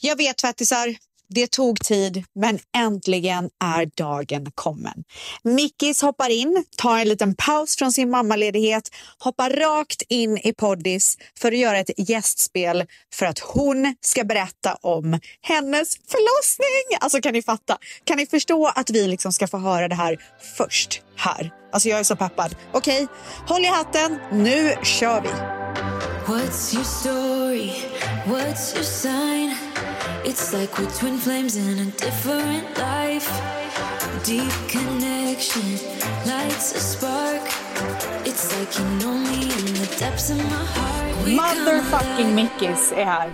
Jag vet tvättisar, det tog tid, men äntligen är dagen kommen. Mickis hoppar in, tar en liten paus från sin mammaledighet, hoppar rakt in i poddis för att göra ett gästspel för att hon ska berätta om hennes förlossning. Alltså kan ni fatta? Kan ni förstå att vi liksom ska få höra det här först här? Alltså jag är så peppad. Okej, okay, håll i hatten. Nu kör vi! What's your story? What's your sign? It's like we're twin flames in a different life. Deep connection lights a spark. It's like you know me in the depths of my heart. Motherfucking Mickis är här.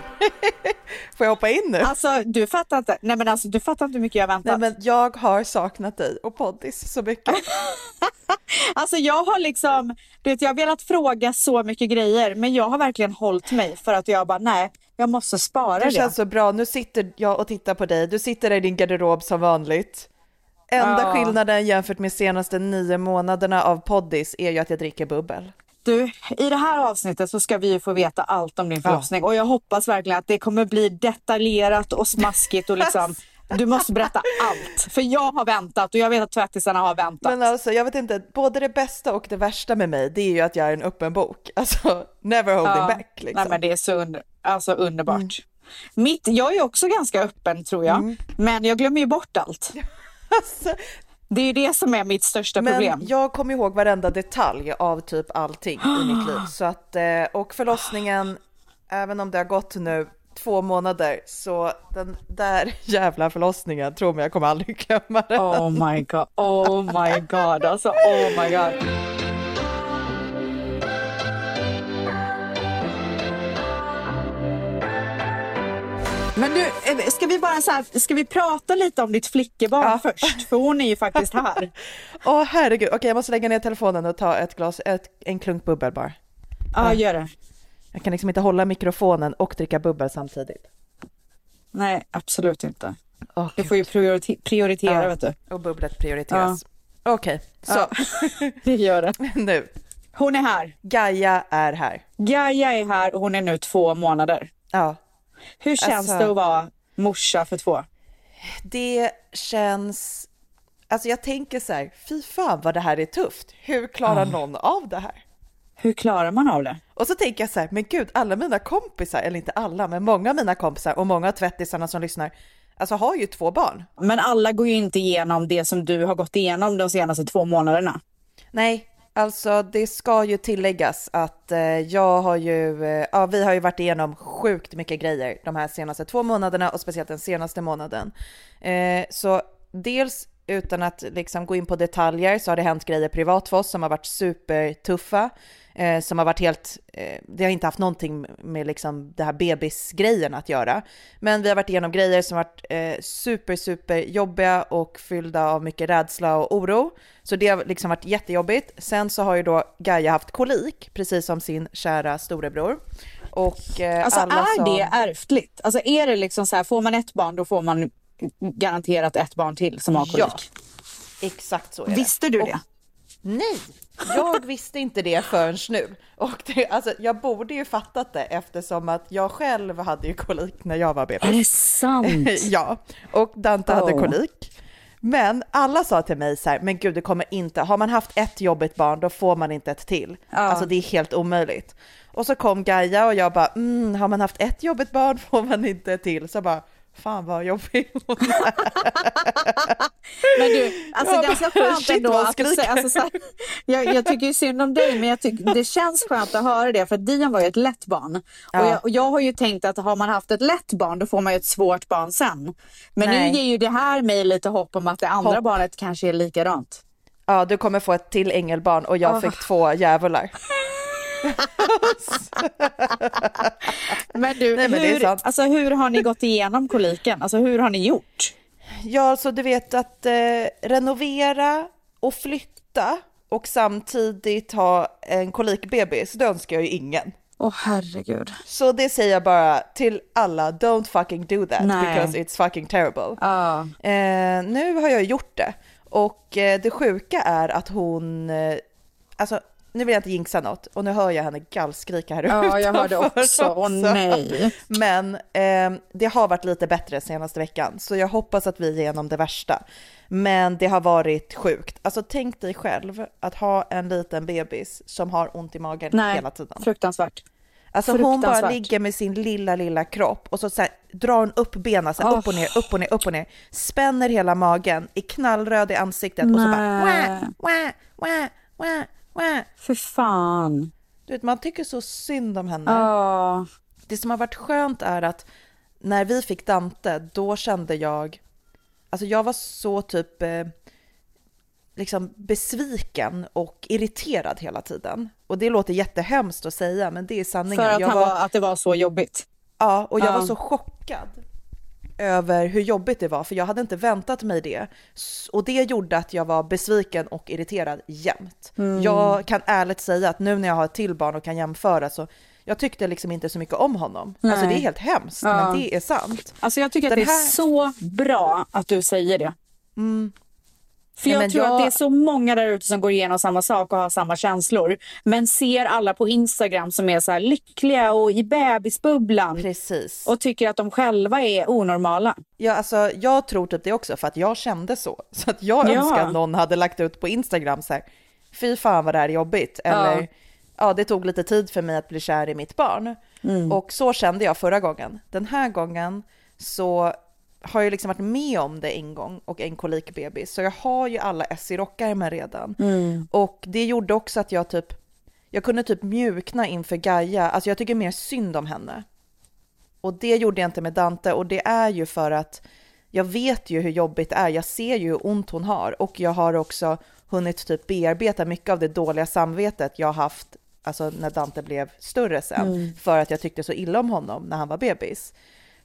Får jag hoppa in nu? Alltså du fattar inte, nej men alltså du fattar inte hur mycket jag väntat. Nej men jag har saknat dig och poddis så mycket. alltså jag har liksom, du vet jag har velat fråga så mycket grejer men jag har verkligen hållit mig för att jag bara nej, jag måste spara det. Det känns så bra, nu sitter jag och tittar på dig, du sitter där i din garderob som vanligt. Enda ja. skillnaden jämfört med senaste nio månaderna av poddis är ju att jag dricker bubbel. Du, i det här avsnittet så ska vi få veta allt om din förlossning ja. och jag hoppas verkligen att det kommer bli detaljerat och smaskigt och liksom Du måste berätta allt, för jag har väntat och jag vet att tvättisarna har väntat. Men alltså, jag vet inte, både det bästa och det värsta med mig, det är ju att jag är en öppen bok. Alltså, never holding ja. back. Liksom. Nej, men det är så under, alltså, underbart. Mm. Mitt, jag är också ganska öppen tror jag, mm. men jag glömmer ju bort allt. alltså, det är ju det som är mitt största men problem. Jag kommer ihåg varenda detalj av typ allting i mitt liv. Så att, eh, och förlossningen, även om det har gått nu två månader, så den där jävla förlossningen, tror mig jag kommer aldrig glömma den. Oh my god, oh my god, alltså oh my god. Men du, eh, ska vi bara så här, ska vi prata lite om ditt flickebarn ja. först? För hon är ju faktiskt här. Åh oh, herregud, okej jag måste lägga ner telefonen och ta ett glas, ett, en klunk bubbel bara. Ja, gör det. Jag kan liksom inte hålla mikrofonen och dricka bubbel samtidigt. Nej, absolut inte. Oh, du får ju priorite prioritera, ja, vet du. Och bubblet prioriteras. Ja. Okej, okay, så. Det gör det. nu. Hon är här. Gaia är här. Gaia är här och hon är nu två månader. Ja. Hur känns alltså, det att vara morsa för två? Det känns... Alltså jag tänker så här, fy fan vad det här är tufft. Hur klarar någon av det här? Hur klarar man av det? Och så tänker jag så här, men gud, alla mina kompisar, eller inte alla, men många av mina kompisar och många av tvättisarna som lyssnar, alltså har ju två barn. Men alla går ju inte igenom det som du har gått igenom de senaste två månaderna. Nej, Alltså det ska ju tilläggas att eh, jag har ju, eh, ja vi har ju varit igenom sjukt mycket grejer de här senaste två månaderna och speciellt den senaste månaden. Eh, så dels utan att liksom gå in på detaljer så har det hänt grejer privat för oss som har varit supertuffa eh, som har varit helt, eh, det har inte haft någonting med liksom det här bebisgrejen att göra. Men vi har varit igenom grejer som varit eh, super, super jobbiga och fyllda av mycket rädsla och oro. Så det har liksom varit jättejobbigt. Sen så har ju då Gaia haft kolik, precis som sin kära storebror. Och, eh, alltså är som... det ärftligt? Alltså är det liksom så här, får man ett barn då får man garanterat ett barn till som har kolik? Ja, exakt så är det. Visste du det? Nej, jag visste inte det förrän nu. Och det, alltså, jag borde ju fattat det eftersom att jag själv hade ju kolik när jag var bebis. Är det sant? ja, och Dante oh. hade kolik. Men alla sa till mig så här, men gud det kommer inte, har man haft ett jobbigt barn då får man inte ett till. Ja. Alltså det är helt omöjligt. Och så kom Gaia och jag bara, mm, har man haft ett jobbigt barn får man inte ett till. Så bara, Fan vad jobbig hon är. Men du, alltså är så skönt ändå att du alltså, så här, jag, jag tycker ju synd om dig men jag tycker, det känns skönt att höra det för Dion var ju ett lätt barn. Ja. Och, jag, och, jag, har ju tänkt att har man haft ett lätt barn då får man ju ett svårt barn sen. Men Nej. nu ger ju det här mig lite hopp om att det andra hopp. barnet kanske är likadant. Ja, du kommer få ett till ängelbarn och jag oh. fick två djävular. Men du, Nej, men hur, alltså, hur har ni gått igenom koliken? Alltså hur har ni gjort? Ja, alltså du vet att eh, renovera och flytta och samtidigt ha en kolikbebis, det önskar jag ju ingen. Åh oh, herregud. Så det säger jag bara till alla, don't fucking do that Nej. because it's fucking terrible. Ah. Eh, nu har jag gjort det och eh, det sjuka är att hon, eh, alltså nu vill jag inte jinxa något och nu hör jag henne gallskrika här Ja, jag hörde också. Åh nej. Men eh, det har varit lite bättre senaste veckan, så jag hoppas att vi är igenom det värsta. Men det har varit sjukt. Alltså tänk dig själv att ha en liten bebis som har ont i magen Nej, hela tiden. fruktansvärt. Alltså hon bara ligger med sin lilla, lilla kropp och så, så här, drar hon upp benen, så här, Oh. upp och ner, upp och ner, upp och ner. Spänner hela magen, är knallröd i ansiktet och så bara Nej. wah, wah, wah, wah. För fan. Du vet, man tycker så synd om henne. Ja. Det som har varit skönt är att när vi fick Dante, då kände jag, alltså jag var så typ eh, liksom besviken och irriterad hela tiden. Och det låter jättehemskt att säga, men det är sanningen. För att, han var, att det var så jobbigt. Ja, och jag Ja. var så chockad över hur jobbigt det var, för jag hade inte väntat mig det. Och det gjorde att jag var besviken och irriterad jämt. Mm. Jag kan ärligt säga att nu när jag har ett till barn och kan jämföra så jag tyckte liksom inte så mycket om honom. Alltså Nej. det är helt hemskt, Ja. men det är sant. Alltså jag tycker att det är här- så bra att du säger det. För Ja, jag tror jag- att det är så många där ute som går igenom samma sak och har samma känslor. Men ser alla på Instagram som är så här lyckliga och i bebisbubblan Precis. och tycker att de själva är onormala. Ja, alltså, jag tror typ det också, för att jag kände så. Så att jag Ja. önskar att någon hade lagt ut på Instagram så här, fy fan vad det här är jobbigt. Eller, Ja. ja. det tog lite tid för mig att bli kär i mitt barn. Mm. Och så kände jag förra gången. Den här gången så har jag liksom varit med om det en gång och en kolikbebis. Så jag har ju alla S i rockärmen redan. Mm. Och det gjorde också att jag typ, jag kunde typ mjukna inför Gaia. Alltså jag tycker mer synd om henne. Och det gjorde jag inte med Dante och det är ju för att jag vet ju hur jobbigt det är. Jag ser ju hur ont hon har och jag har också hunnit typ bearbeta mycket av det dåliga samvetet jag haft alltså när Dante blev större sen för att jag tyckte så illa om honom när han var bebis.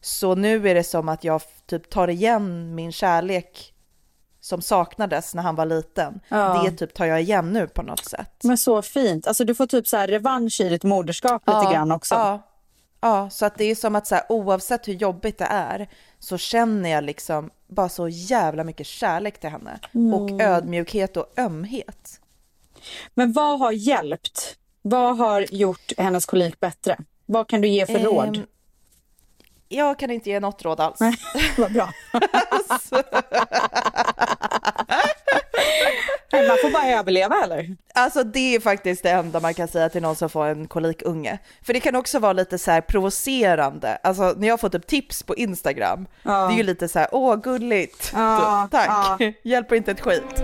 Så nu är det som att jag typ tar igen min kärlek som saknades när han var liten. Ja. Det typ tar jag igen nu på något sätt. Men så fint. Alltså du får typ så här revansch i ditt moderskap lite grann också. Ja, ja, så att det är som att så här, oavsett hur jobbigt det är så känner jag liksom bara så jävla mycket kärlek till henne Mm. och ödmjukhet och ömhet. Men vad har hjälpt? Vad har gjort hennes kolik bättre? Vad kan du ge för råd? Jag kan inte ge något råd alls. Vad bra. Man får bara överleva eller? Alltså det är faktiskt det enda man kan säga till någon som får en kolikunge. För det kan också vara lite så här provocerande. Alltså när jag får typ tips på Instagram, Ja. det är ju lite så här, åh gulligt, Ja, tack, hjälper inte ett skit.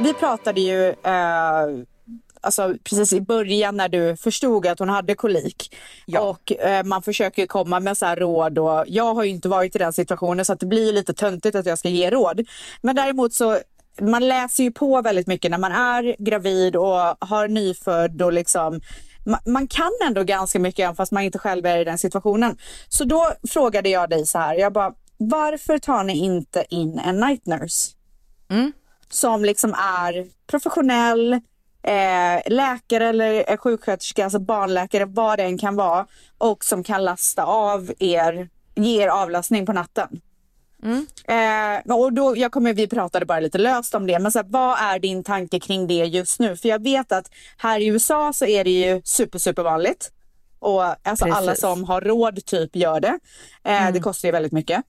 Vi pratade ju eh, alltså, precis i början när du förstod att hon hade kolik. Ja. Och eh, man försöker komma med så här råd och jag har ju inte varit i den situationen så att det blir lite töntigt att jag ska ge råd. Men däremot så man läser ju på väldigt mycket när man är gravid och har nyfödd och liksom ma- man kan ändå ganska mycket även fast man inte själv är i den situationen. Så då frågade jag dig så här, jag bara varför tar ni inte in en night nurse? Som liksom är professionell, eh, läkare eller eh, sjuksköterska, alltså barnläkare, vad det än kan vara och som kan lasta av er, ge er avlastning på natten. Eh, och då, jag kommer, vi pratade bara lite löst om det, men så här, vad är din tanke kring det just nu? För jag vet att här i USA så är det ju super, super vanligt. Och alltså alla som har råd typ gör det. Eh, Det kostar ju väldigt mycket.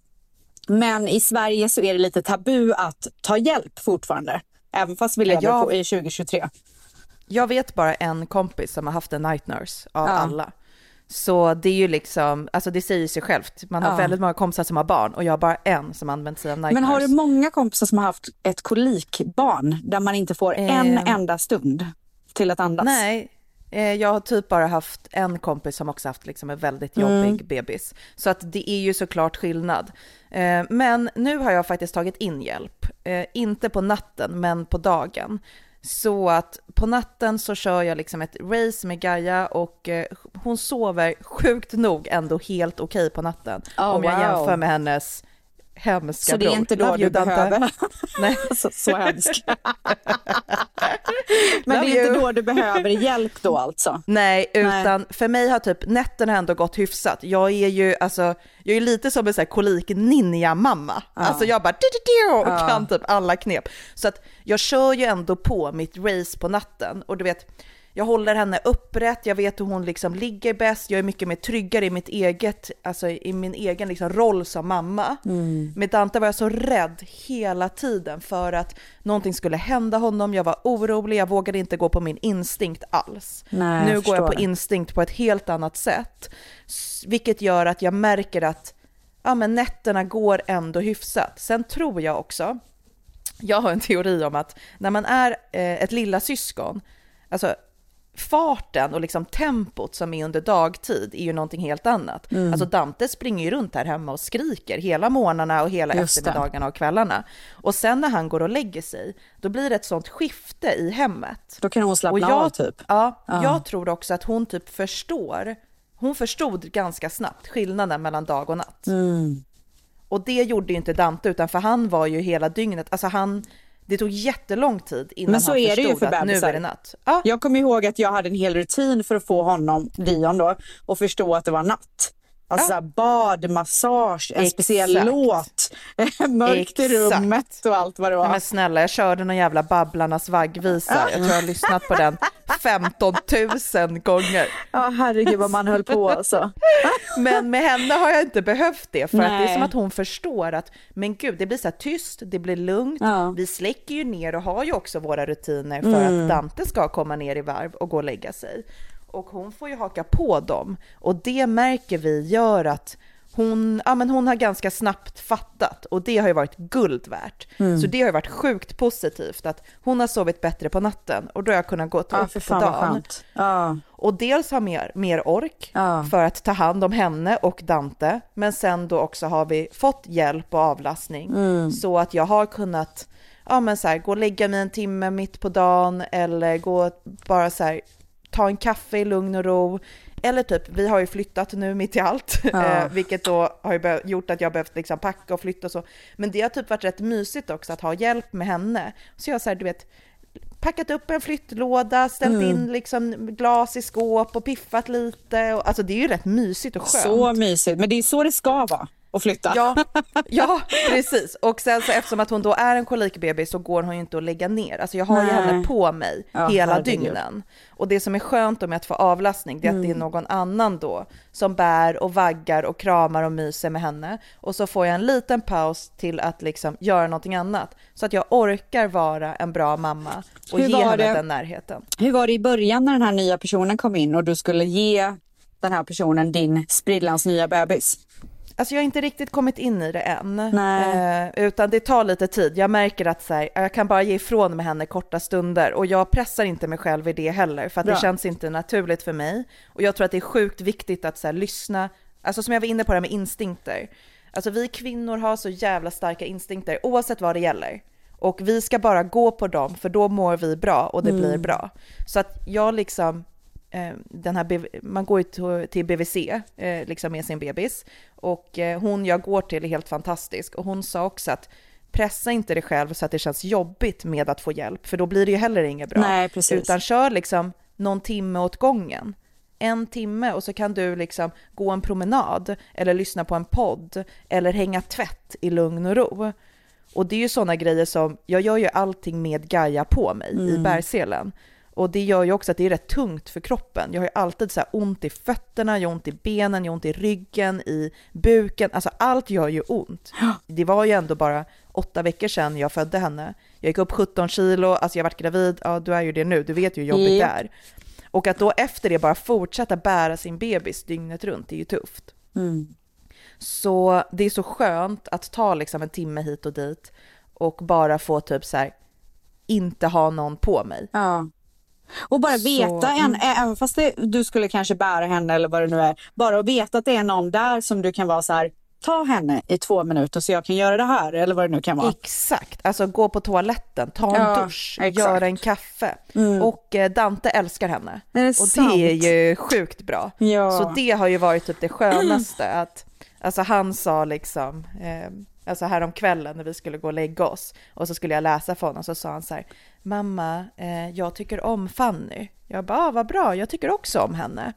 Men i Sverige så är det lite tabu att ta hjälp fortfarande. Även fast vi lever jag- på, i 2023. Jag vet bara en kompis som har haft en night nurse av Ja. alla. Så det är ju liksom, alltså det säger sig självt. Man har Ja. väldigt många kompisar som har barn och jag har bara en som använt sig av night Men har du många kompisar som har haft ett kolikbarn där man inte får en Ehm. enda stund till att andas? Nej, Eh, jag har typ bara haft en kompis som också haft liksom en väldigt Mm. jobbig bebis. Så att det är ju såklart skillnad. Eh, Men nu har jag faktiskt tagit in hjälp. Eh, Inte på natten, men på dagen. Så att på natten så kör jag liksom ett race med Gaia och eh, hon sover sjukt nog ändå helt okej på natten. Oh, om jag wow. jämför med hennes hemska Så det är bror. inte då Love du behöver... Nej. så, så hemskt. Men Love det är inte då du behöver hjälp då alltså? Nej, utan för mig har typ nätterna ändå gått hyfsat. Jag är ju alltså, jag är lite som en sån här kolik-ninja-mamma. Alltså jag bara och Ja. kan typ alla knep. Så att jag kör ju ändå på mitt race på natten och du vet, jag håller henne upprätt, jag vet hur hon liksom ligger bäst, jag är mycket mer tryggare i mitt eget, alltså i min egen liksom roll som mamma. Med Dante var jag så rädd hela tiden för att någonting skulle hända honom, jag var orolig, jag vågade inte gå på min instinkt alls. Nej, nu jag går jag på det. instinkt på ett helt annat sätt. Vilket gör att jag märker att ja, men nätterna går ändå hyfsat. Sen tror jag också, jag har en teori om att när man är eh, ett lilla syskon, alltså farten och liksom tempot som är under dagtid är ju någonting helt annat. Mm. Alltså Dante springer ju runt här hemma och skriker hela morgnarna och hela Just eftermiddagarna och kvällarna. Och sen när han går och lägger sig, då blir det ett sånt skifte i hemmet. Då kan hon slappna Och jag, av typ? Ja, Ja. jag tror också att hon typ förstår. Hon förstod ganska snabbt skillnaden mellan dag och natt. Mm. Och det gjorde ju inte Dante, utan för han var ju hela dygnet, alltså han, det tog jättelång tid innan Men så han är det ju förstod för att nu är det natt. Ja, Jag kommer ihåg att jag hade en hel rutin för att få honom, Dion då, att förstå att det var natt. Alltså så här bad, massage, en speciell Exakt. låt, mörkt i Exakt. rummet och allt vad det var. Nej, men snälla, jag körde någon jävla Babblarnas vaggvisa. Jag tror jag har lyssnat på den 15 000 gånger. Ja, herregud vad man höll på alltså. Men med henne har jag inte behövt det, för att det är som att hon förstår att, men gud, det blir så här tyst, det blir lugnt, Ja. vi släcker ju ner och har ju också våra rutiner för Mm. att Dante ska komma ner i varv och gå och lägga sig. Och hon får ju haka på dem, och det märker vi gör att hon, ja, men hon har ganska snabbt fattat och det har ju varit guld värt. Mm. Så det har ju varit sjukt positivt att hon har sovit bättre på natten och då har jag kunnat gå Ja, upp för på dagen. Ja. Och dels ha mer, mer ork Ja. för att ta hand om henne och Dante. Men sen då också har vi fått hjälp och avlastning Mm. så att jag har kunnat ja, men så här, gå och lägga mig en timme mitt på dagen eller gå bara så här, ta en kaffe i lugn och ro. Eller typ, vi har ju flyttat nu mitt i allt, Ja. eh, vilket då har gjort att jag behövt liksom packa och flytta och så. Men det har typ varit rätt mysigt också att ha hjälp med henne. Så jag har så här, du vet, packat upp en flyttlåda, ställt Mm. in liksom glas i skåp och piffat lite. Alltså det är ju rätt mysigt och skönt. Så mysigt, men det är så det ska vara att flytta. Ja, ja, precis. Och sen så eftersom att hon då är en kolikbebis så går hon ju inte att lägga ner. Alltså jag har ju henne på mig Ja, hela herregud. dygnen. Och det som är skönt med att få avlastning det är att Mm. det är någon annan då som bär och vaggar och kramar och myser med henne. Och så får jag en liten paus till att liksom göra någonting annat. Så att jag orkar vara en bra mamma och Hur ge henne det? den närheten. Hur var det i början när den här nya personen kom in och du skulle ge den här personen din sprillans nya bebis? Alltså jag har inte riktigt kommit in i det än. Eh, utan det tar lite tid. Jag märker att så här, jag kan bara ge ifrån med henne korta stunder och jag pressar inte mig själv i det heller för att Bra. det känns inte naturligt för mig. Och jag tror att det är sjukt viktigt att så här, lyssna, alltså som jag var inne på det här med instinkter. Alltså vi kvinnor har så jävla starka instinkter oavsett vad det gäller. Och vi ska bara gå på dem för då mår vi bra och det blir bra. Så att jag liksom, den här, BV man går ju till- BVC eh, liksom med sin bebis och eh, hon jag går till är helt fantastisk och hon sa också att pressa inte dig själv så att det känns jobbigt med att få hjälp för då blir det ju heller inget bra. Nej, precis. Utan kör liksom någon timme åt gången. En timme och så kan du liksom gå en promenad eller lyssna på en podd eller hänga tvätt i lugn och ro. Och det är ju sådana grejer som, jag gör ju allting med Gaia på mig i Mm. bärselen. Och det gör ju också att det är rätt tungt för kroppen. Jag har ju alltid så här ont i fötterna, jag har ont i benen, jag har ont i ryggen, i buken. Alltså allt gör ju ont. Det var ju ändå bara åtta veckor sedan jag födde henne. Jag gick upp 17 kilo, alltså jag varit gravid, ja du är ju det nu, du vet ju hur jobbigt det är. Och att då efter det bara fortsätta bära sin bebis dygnet runt, det är ju tufft. Mm. Så det är så skönt att ta liksom en timme hit och dit och bara få typ så här, inte ha någon på mig. Ja. Och bara veta, en, även fast det, du skulle kanske bära henne eller vad det nu är, bara att veta att det är någon där som du kan vara så här, ta henne i två minuter så jag kan göra det här eller vad det nu kan vara. Exakt, alltså gå på toaletten, ta en Ja, dusch, göra en kaffe. Och eh, Dante älskar henne. Det och sant? det är ju sjukt bra. Ja. Så det har ju varit typ det skönaste att, alltså han sa liksom, eh, alltså häromkvällen när vi skulle gå och lägga oss och så skulle jag läsa för honom så sa han så här, mamma, eh, jag tycker om Fanny. Jag bara, ah, vad bra, jag tycker också om henne.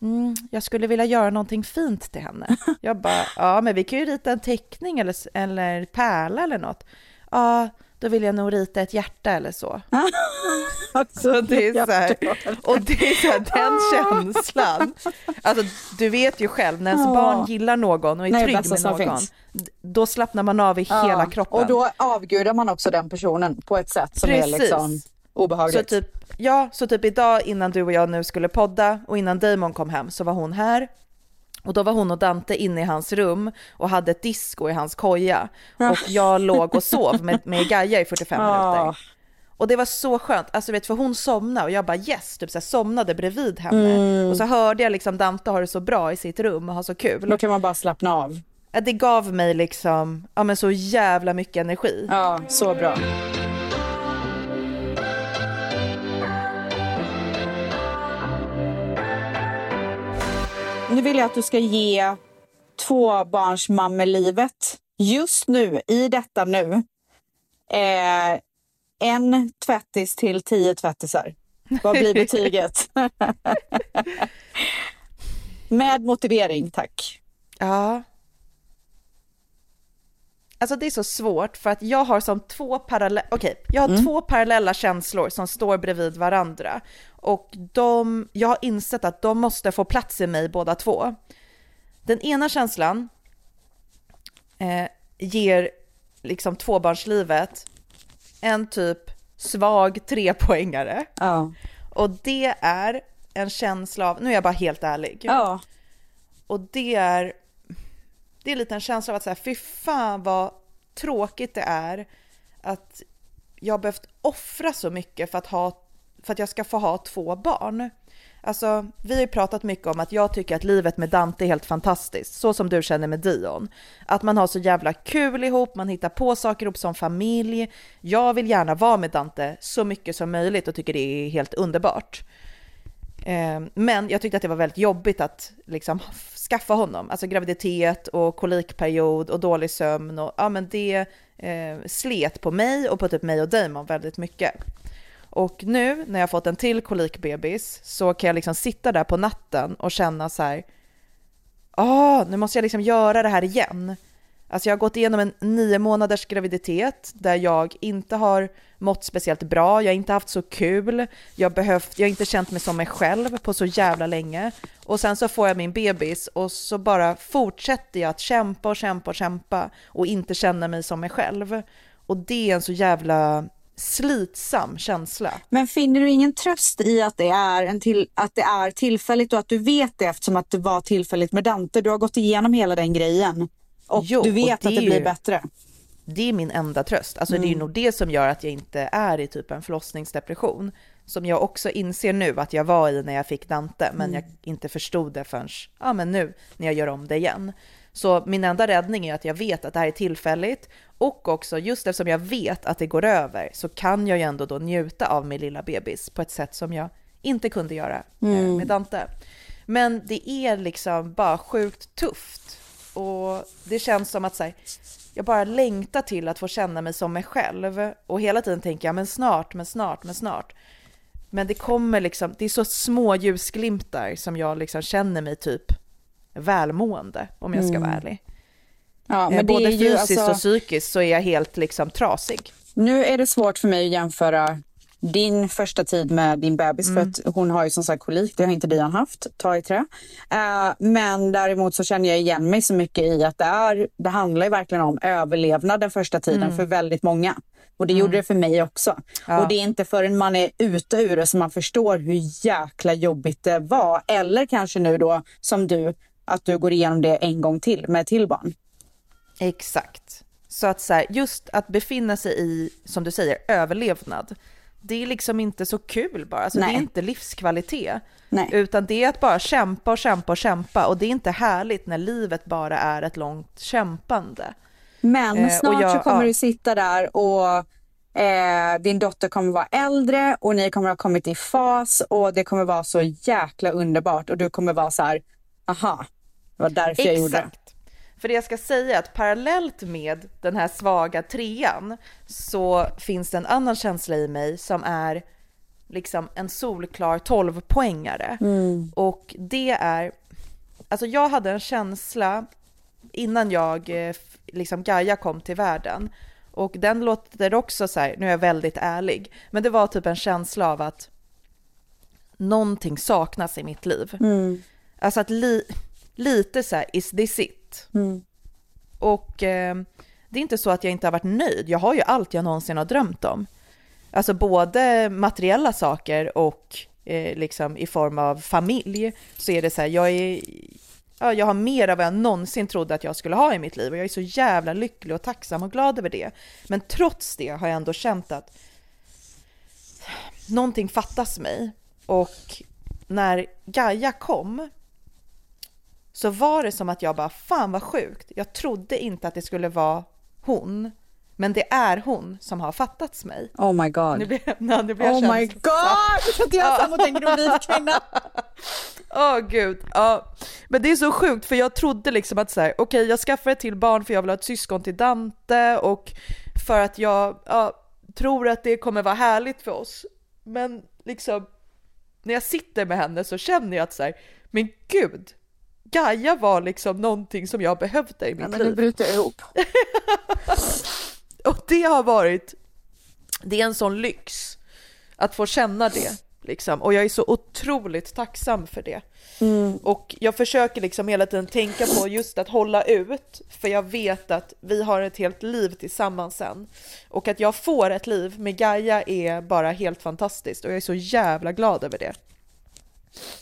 Mm, jag skulle vilja göra någonting fint till henne. Jag bara, ja men vi kan ju rita en teckning eller, eller pärla eller något. Ja, då vill jag nog rita ett hjärta eller så. Så det är så här, och det är så här, den känslan. Alltså du vet ju själv, när ens Ja. barn gillar någon och är Nej, trygg med någon, finns. då slappnar man av i hela kroppen. Och då avgudar man också den personen på ett sätt som är Precis. liksom obehagligt. Så typ, ja, så typ idag innan du och jag nu skulle podda och innan Damon kom hem så var hon här. Och då var hon och Dante inne i hans rum och hade ett disco i hans koja. Och jag låg och sov med, med Gaia i 45 Ja. minuter. Och det var så skönt, alltså vet för hon somnade och jag bara yes, typ så här, somnade bredvid henne. Mm. Och så hörde jag liksom Dante ha det så bra i sitt rum och ha så kul. Då kan man bara slappna av. Det gav mig liksom, ja men så jävla mycket energi. Ja, så bra. Nu vill jag att du ska ge tvåbarnsmammelivet just nu, i detta nu, eh, en tvättis till tio tvättisar. Vad blir betyget? Med motivering, tack. Ja. Alltså det är så svårt för att jag har som två parallella, okej, jag har två parallella känslor som står bredvid varandra. Och de, jag har insett att de måste få plats i mig båda två. Den ena känslan eh, ger liksom tvåbarnslivet en typ svag trepoängare. Ja. Och det är en känsla av, nu är jag bara helt ärlig. ja. Och det är, det är lite en känsla av att säga, fy fan vad tråkigt det är att jag har behövt offra så mycket för att, ha, för att jag ska få ha två barn. Alltså, vi har ju pratat mycket om att jag tycker att livet med Dante är helt fantastiskt, så som du känner med Dion. Att man har så jävla kul ihop, man hittar på saker ihop som familj. Jag vill gärna vara med Dante så mycket som möjligt och tycker det är helt underbart. Ehm, men jag tyckte att det var väldigt jobbigt att liksom skaffa honom. Alltså graviditet och kolikperiod och dålig sömn och ja men det eh, slet på mig och på typ mig och Damon väldigt mycket. Och nu när jag fått en till kolikbebis så kan jag liksom sitta där på natten och känna så här, ah, nu måste jag liksom göra det här igen. Alltså jag har gått igenom en nio månaders graviditet där jag inte har mått speciellt bra, jag har inte haft så kul, jag, behövt, jag har inte känt mig som mig själv på så jävla länge. Och sen så får jag min bebis och så bara fortsätter jag att kämpa och kämpa och kämpa och inte känna mig som mig själv. Och det är en så jävla slitsam känsla. Men finner du ingen tröst i att det, är en till, att det är tillfälligt och att du vet det eftersom att det var tillfälligt med Dante? Du har gått igenom hela den grejen och Jo, du och vet det att det blir ju- bättre. Det är min enda tröst. Alltså det är ju nog det som gör att jag inte är i typ en förlossningsdepression. Som jag också inser nu att jag var i när jag fick Dante, men jag inte förstod det förrän ja, men nu när jag gör om det igen. Så min enda räddning är att jag vet att det här är tillfälligt och också just eftersom jag vet att det går över så kan jag ju ändå då njuta av min lilla bebis på ett sätt som jag inte kunde göra eh, med Dante. Men det är liksom bara sjukt tufft och det känns som att så här, jag bara längtar till att få känna mig som mig själv och hela tiden tänker jag men snart, men snart, men snart. Men det kommer liksom, det är så små ljusglimtar som jag liksom känner mig typ välmående om jag ska vara ärlig. Ja, Eh, men det Både är ju fysiskt alltså, och psykiskt så är jag helt liksom trasig. Nu är det svårt för mig att jämföra din första tid med din bebis för att hon har ju som sagt kolik, det har inte Dian haft, ta i trä. Eh, men däremot så känner jag igen mig så mycket i att det, är, det handlar ju verkligen om överlevnad den första tiden för väldigt många. Och det gjorde det för mig också. Ja. Och det är inte förrän man är ute ur det som man förstår hur jäkla jobbigt det var. Eller kanske nu då som du, att du går igenom det en gång till med till barn. Exakt. Så att så här, just att befinna sig i, som du säger, överlevnad, det är liksom inte så kul bara. Alltså, det är inte livskvalitet. Nej. Utan det är att bara kämpa och kämpa och kämpa. Och det är inte härligt när livet bara är ett långt kämpande. Men Eh, snart jag- så kommer ja. du sitta där och eh, din dotter kommer vara äldre och ni kommer ha kommit i fas och det kommer vara så jäkla underbart och du kommer vara så här, aha, det var därför jag gjorde det. För det jag ska säga är att parallellt med den här svaga trean så finns det en annan känsla i mig som är liksom en solklar 12-poängare. Och det är, alltså jag hade en känsla innan jag, eh, liksom Gaia kom till världen. Och den låter också så här, nu är jag väldigt ärlig, men det var typ en känsla av att någonting saknas i mitt liv. Alltså att li, lite så här, is this it? Och eh, det är inte så att jag inte har varit nöjd. Jag har ju allt jag någonsin har drömt om. Alltså både materiella saker och eh, liksom i form av familj så är det så här, jag är Ja, jag har mer av vad jag någonsin trodde att jag skulle ha i mitt liv och jag är så jävla lycklig och tacksam och glad över det. Men trots det har jag ändå känt att någonting fattas mig. Och när Gaia kom så var det som att jag bara, fan vad sjukt. Jag trodde inte att det skulle vara hon, men det är hon som har fattats mig. Oh my god. Nu blir, nu blir jag Oh my god! Så att jag tänker om vit kvinna. Åh gud, ja. Men det är så sjukt för jag trodde liksom att så här, okej jag skaffar ett till barn för jag vill ha ett syskon till Dante och för att jag ja, tror att det kommer vara härligt för oss. Men liksom, när jag sitter med henne så känner jag att så här, men gud, Gaia var liksom någonting som jag behövde i mitt Ja, men liv. nu bryter jag ihop. Och det har varit, det är en sån lyx att få känna det. Liksom. Och jag är så otroligt tacksam för det. Och jag försöker liksom hela tiden tänka på just att hålla ut, för jag vet att vi har ett helt liv tillsammans sen. Och att jag får ett liv med Gaia är bara helt fantastiskt och jag är så jävla glad över det.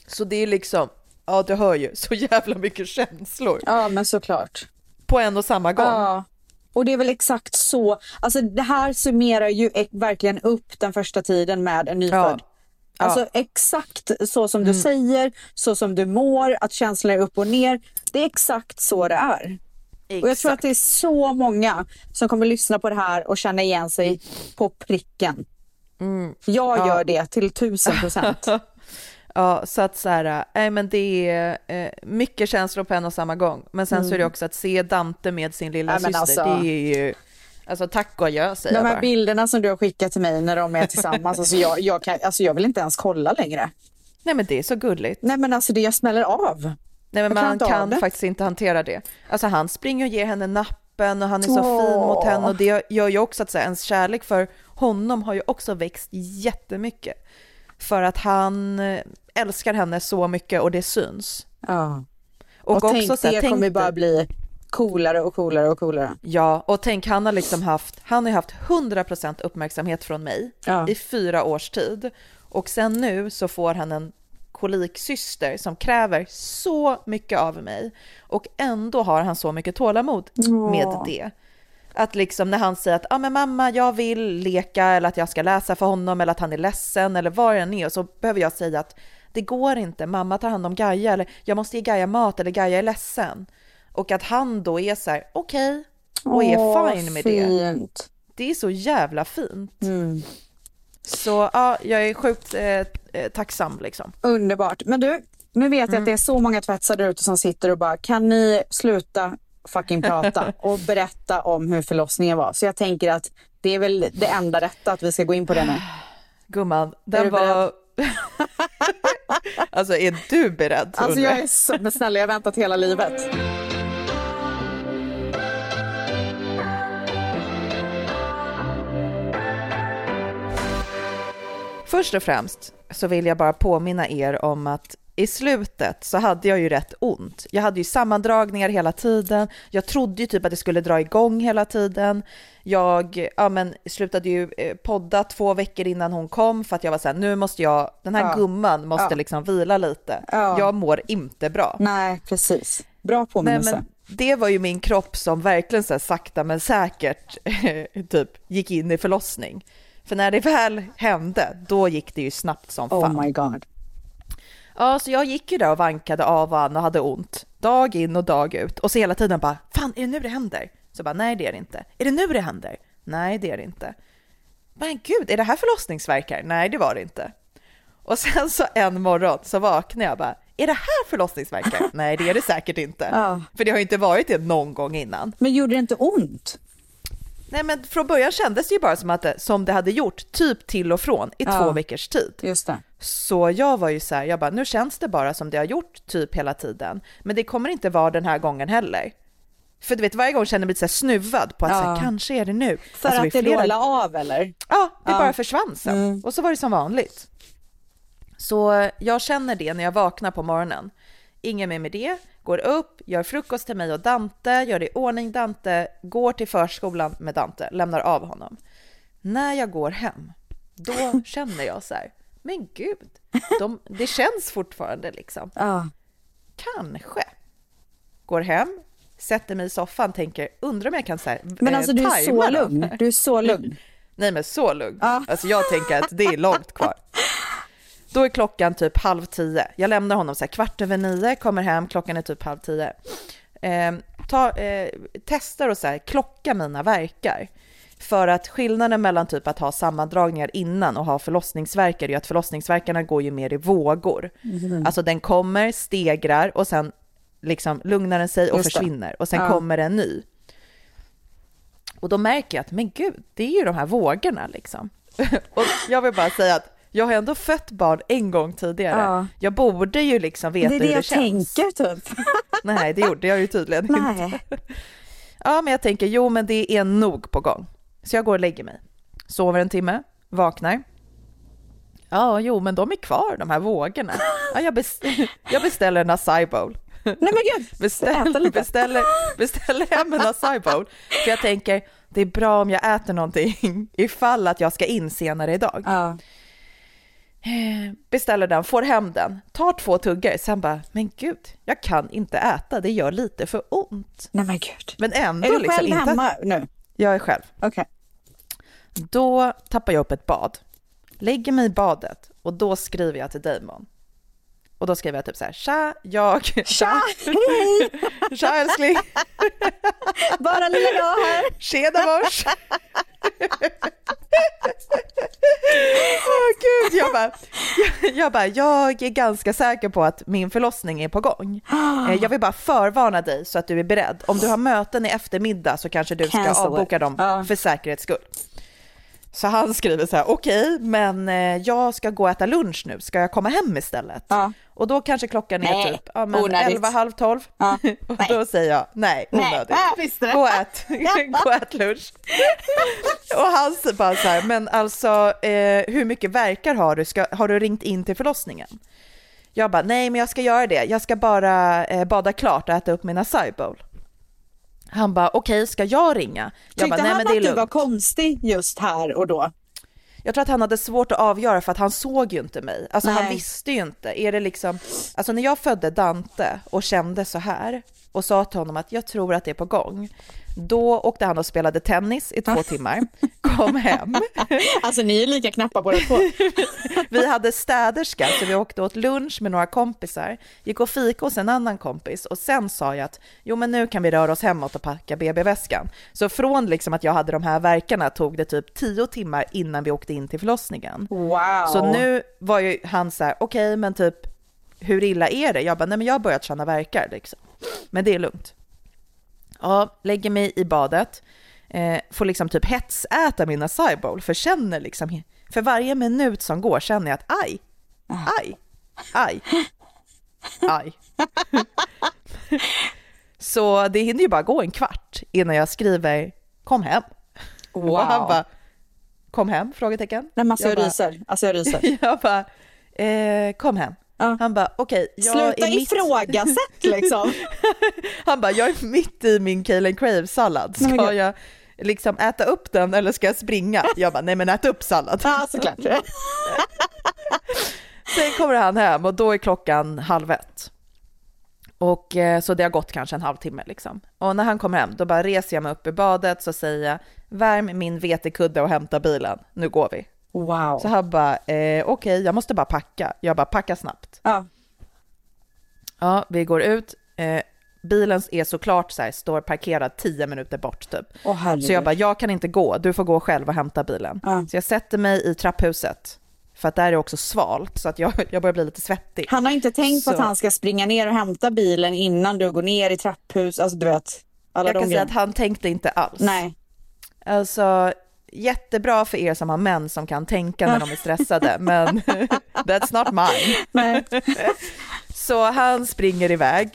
Så det är liksom, ja du hör ju, så jävla mycket känslor Ja, men såklart. på en och samma gång. Ja. Och det är väl exakt så. Alltså det här summerar ju verkligen upp den första tiden med en nyfödd. Ja. Alltså exakt så som du säger, så som du mår, att känslan är upp och ner. Det är exakt så det är. Och jag tror att det är så många som kommer lyssna på det här och känna igen sig på pricken. Jag gör det till tusen procent. Ja, så att så här, nej men det är eh, mycket känslor på en och samma gång. Men sen så är det också att se Dante med sin lilla Ja, syster, alltså- det är ju, alltså tack och adjö säger De jag här bara. bilderna som du har skickat till mig när de är tillsammans, alltså jag, jag, kan, alltså jag vill inte ens kolla längre. Nej men det är så gulligt. Nej men alltså det jag smäller av. Nej men man kan faktiskt inte hantera det. Alltså han springer och ger henne nappen och han är så Åh. fin mot henne och det gör ju också att så här, ens kärlek för honom har ju också växt jättemycket. För att han älskar henne så mycket och det syns. Ja. Och, Och, också tänk, så här, det tänk kommer bara bli coolare och coolare och coolare. Ja, och tänk han har liksom haft, han har haft 100% uppmärksamhet från mig Ja. i fyra års tid. Och sen nu så får han en koliksyster som kräver så mycket av mig. Och ändå har han så mycket tålamod med det. Att liksom när han säger att ah, men mamma, jag vill leka eller att jag ska läsa för honom eller att han är ledsen eller vad det än är, så behöver jag säga att det går inte, mamma tar hand om Gaia eller jag måste ge Gaia mat eller Gaia är ledsen. Och att han då är så här, okej, och är Åh, fine med det. fint. Det är så jävla fint. Mm. Så ja, jag är sjukt eh, eh, tacksam liksom. Underbart. Men du, nu vet Mm. jag att det är så många tvättsar där ute som sitter och bara, kan ni sluta fucking prata och berätta om hur förlossningen var? Så jag tänker att det är väl det enda rätta att vi ska gå in på det nu. Gumman, den var... alltså är du beredd? Alltså jag är så, men snälla jag har väntat hela livet. Först och främst så vill jag bara påminna er om att i slutet så hade jag ju rätt ont. Jag hade ju sammandragningar hela tiden. Jag trodde ju typ att det skulle dra igång hela tiden. Jag ja, men, slutade ju eh, podda två veckor innan hon kom för att jag var så här, nu måste jag, den här Ja. gumman måste Ja. liksom vila lite. Ja. Jag mår inte bra. Nej, precis. Bra Nej, påminnelse. men det var ju min kropp som verkligen så här sakta men säkert typ gick in i förlossning. För när det väl hände, då gick det ju snabbt som fan. Oh my god. Ja, så jag gick ju där och vankade av och an och hade ont. Dag in och dag ut. Och så hela tiden bara, fan är det nu det händer? Så bara, nej det är det inte. Är det nu det händer? Nej det är det inte. Men gud, är det här förlossningsverkar? Nej det var det inte. Och sen så en morgon så vaknade jag bara, är det här förlossningsverkar? Nej det är det säkert inte. Ja. För det har ju inte varit det någon gång innan. Men gjorde det inte ont? Nej men från början kändes det ju bara som att det, som det hade gjort, typ till och från i Ja. två veckors tid. Just det. Så jag var ju så här, jag bara, nu känns det bara som det har gjort typ hela tiden. Men det kommer inte vara den här gången heller. För du vet, varje gång känner jag mig lite så här snuvad på att Ja. så här, kanske är det nu. För Alltså, att det flera- av eller? Ja, det Ja. bara försvann sen. Mm. Och så var det som vanligt. Så jag känner det när jag vaknar på morgonen. Ingen mer med det. Går upp, gör frukost till mig och Dante, gör i ordning Dante, går till förskolan med Dante, lämnar av honom. När jag går hem, då känner jag så här, men gud, de, det känns fortfarande liksom. Ja. Kanske. Går hem, sätter mig i soffan, tänker, undrar om jag kan så här, Men eh, alltså du är så lugn. Du är så lugn. Nej men så lugn. Ja. Alltså jag tänker att det är långt kvar. Då är klockan typ halv tio. Jag lämnar honom så här kvart över nio, kommer hem, klockan är typ halv tio. Eh, ta, eh, testar och så här, klocka mina verkar. För att skillnaden mellan typ att ha sammandragningar innan och ha förlossningsverkar är ju att förlossningsverkarna går ju mer i vågor. Mm. Alltså den kommer, stegrar och sen liksom lugnar den sig och Just det. försvinner och sen Ja. kommer en ny. Och då märker jag att men gud, det är ju de här vågorna liksom. och jag vill bara säga att jag har ändå fött barn en gång tidigare. Ja. Jag borde ju liksom veta Det är det hur det jag känns. tänker typ. Nej, det gjorde jag ju tydligen inte. Nej. Ja, men jag tänker, jo men det är nog på gång. Så jag går och lägger mig. Sover en timme, vaknar. Ja, jo, men de är kvar, de här vågorna. Ja, jag, bes- jag beställer en acai bowl. Nej men gud. Beställ, beställer, beställer hem en acai bowl. För jag tänker, det är bra om jag äter någonting ifall att jag ska in senare idag. Ja. Eh, Beställer den, får hem den, tar två tuggor, sen bara, men gud, jag kan inte äta, det gör lite för ont. Nej men gud. Men ändå Är du liksom själv inte... hemma nu? Jag är själv. Okej. Då tappar jag upp ett bad, lägger mig i badet och då skriver jag till Damon. Och då skriver jag typ så här, tja, jag... Tja! Hej! Tja älskling! Bara lilla jag här. Tjena mors! Åh gud, jag bara, jag, jag bara, jag är ganska säker på att min förlossning är på gång. Eh, Jag vill bara förvarna dig så att du är beredd. Om du har möten i eftermiddag så kanske du ska Cancel it. avboka dem för säkerhets skull. Så han skriver så här, okej, men eh, jag ska gå och äta lunch nu, ska jag komma hem istället? Ja. Och då kanske klockan är Nej, typ ja, men onödigt. 11, halv 12. Ja. och Nej. då säger jag, nej, Nej, onödigt. det. Gå och ät, gå och ät lunch. och han säger bara så här, men alltså eh, hur mycket verkar har du? Ska, har du ringt in till förlossningen? Jag bara, nej men jag ska göra det, jag ska bara eh, bada klart och äta upp min acai bowl. Han bara, okej, ska jag ringa? Jag Tyckte bara, han att du var konstig just här och då? Jag tror att han hade svårt att avgöra för att han såg ju inte mig. Alltså han Nej. visste ju inte. Är det liksom, alltså när jag födde Dante och kände så här och sa till honom att jag tror att det är på gång. Då åkte han och spelade tennis i två timmar, kom hem. Alltså ni är lika knappa båda två. Vi hade städerska så vi åkte åt lunch med några kompisar, gick och fika hos en annan kompis och sen sa jag att jo men nu kan vi röra oss hemåt och packa BB-väskan. Så från liksom att jag hade de här verkarna tog det typ tio timmar innan vi åkte in till förlossningen. Wow. Så nu var ju han så här, okej men typ hur illa är det? Jag bara, nej men jag har börjat känna verkar liksom. Men det är lugnt. Ja, lägger mig i badet, eh, får liksom typ hetsäta min acai bowl, för känner liksom, för varje minut som går känner jag att aj, aj, aj, aj. Så det hinner ju bara gå en kvart innan jag skriver kom hem. wow. Och han bara, kom hem? Frågetecken. Nej, men alltså, jag Jag bara- ryser. Alltså jag ryser. Jag bara, eh, kom hem. Ja. Han bara, okej, jag Sluta är mitt... ifrågasätt liksom. Han bara, jag är mitt i min Kale and Crave-sallad. Ska gud. jag liksom äta upp den eller ska jag springa? Jag bara, nej men ät upp sallad. Ja, såklart. Sen kommer han hem och då är klockan halv ett. Och eh, så det har gått kanske en halvtimme liksom. Och när han kommer hem, då bara reser jag mig upp i badet så säger jag, värm min vetekudde och hämta bilen, nu går vi. Wow. Så han bara, eh, okej, okay, jag måste bara packa. Jag bara, packa snabbt. Ja. Ja, vi går ut. Eh, bilen är såklart så här, står parkerad tio minuter bort typ. Åh, så jag bara, jag kan inte gå, du får gå själv och hämta bilen. Ja. Så jag sätter mig i trapphuset, för att där är också svalt, så att jag, jag börjar bli lite svettig. Han har inte tänkt på Så- att han ska springa ner och hämta bilen innan du går ner i trapphus, alltså du vet. Alla Jag kan säga att han tänkte inte alls. Nej. Alltså, jättebra för er som har män som kan tänka när de är stressade, men that's not mine. Så han springer iväg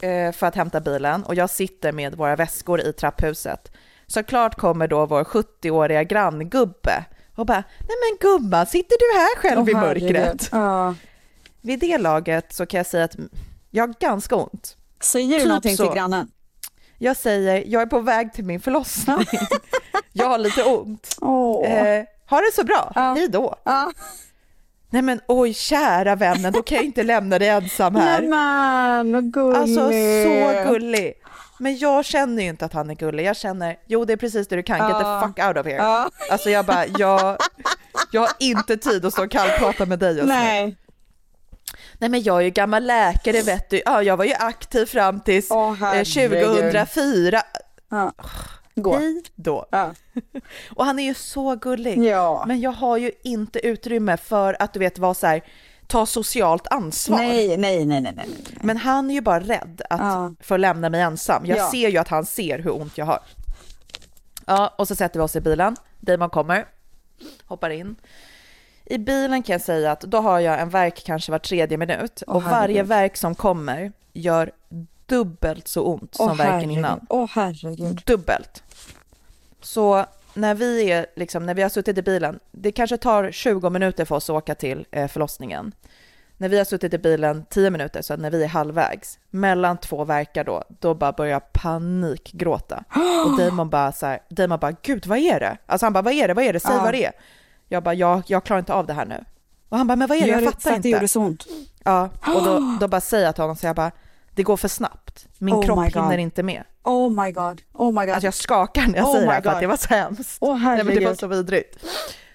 eh, för att hämta bilen och jag sitter med våra väskor i trapphuset. Såklart kommer då vår 70-åriga granngubbe och bara, nej men gumman, sitter du här själv i Åh, herregud. mörkret? Ja. Vid det laget så kan jag säga att jag har ganska ont. Säger du Typ någonting så. till grannen? Jag säger, jag är på väg till min förlossning. jag har lite ont. Åh. Eh, ha det så bra, Ja. hej då. Ja. Nej men oj, kära vännen, då kan jag inte lämna dig ensam här. Men, vad gullig. Alltså så gullig. Men jag känner ju inte att han är gullig. Jag känner, jo det är precis det du kan, get the fuck out of here. Ja. Alltså jag bara, jag, jag har inte tid att stå och kallprata med dig just nu. Nej. Men jag är ju gammal läkare vet du. Ja, jag var ju aktiv fram tills eh, herregud. 2004. Ja. Gå. Hej då. Ja. Och han är ju så gullig. Ja. Men jag har ju inte utrymme för att du vet vara så här, ta socialt ansvar. Nej, nej, nej, nej, nej. Men han är ju bara rädd att Ja. få lämna mig ensam. Jag Ja. ser ju att han ser hur ont jag har. Ja, och så sätter vi oss i bilen. Damon kommer, hoppar in. I bilen kan jag säga att då har jag en verk kanske var tredje minut och varje verk som kommer gör dubbelt så ont som Åh, verken innan. Åh herregud. Dubbelt. Så när vi, är, liksom, när vi har suttit i bilen, det kanske tar 20 minuter för oss att åka till eh, förlossningen. När vi har suttit i bilen 10 minuter, så när vi är halvvägs, mellan två verkar då, då bara börjar jag panikgråta. Och Damon bara så här, Damon bara, gud vad är det? Alltså han bara, vad är det, vad är det, säg Ja. vad det är. Jag bara, jag, jag klarar inte av det här nu. Och han bara, men vad är det, jag fattar inte. det gjorde så ont. Ja, och då, då bara säger jag till honom, så jag bara, det går för snabbt. Min Oh kropp hinner inte med. Oh my god. Oh my god. Alltså jag skakar när jag Oh säger det här för att det var så hemskt. Åh, Nej, men det var så vidrigt.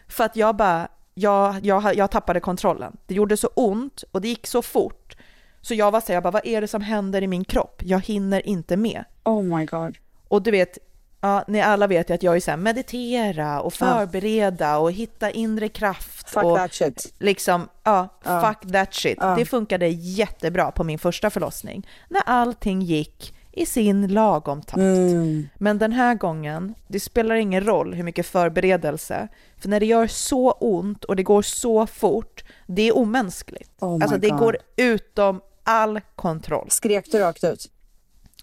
För att jag bara, jag, jag, jag tappade kontrollen. Det gjorde så ont och det gick så fort. Så jag var så här, jag bara, vad är det som händer i min kropp? Jag hinner inte med. Oh my god. Och du vet, ja, ni alla vet ju att jag är så här, meditera och förbereda och hitta inre kraft. Fuck och that shit. liksom, ja, Ja. fuck that shit. Ja. Det funkade jättebra på min första förlossning. När allting gick i sin lagom takt. Mm. Men den här gången, det spelar ingen roll hur mycket förberedelse, för när det gör så ont och det går så fort, det är omänskligt. Oh alltså det God. går utom all kontroll. Skrek du rakt ut?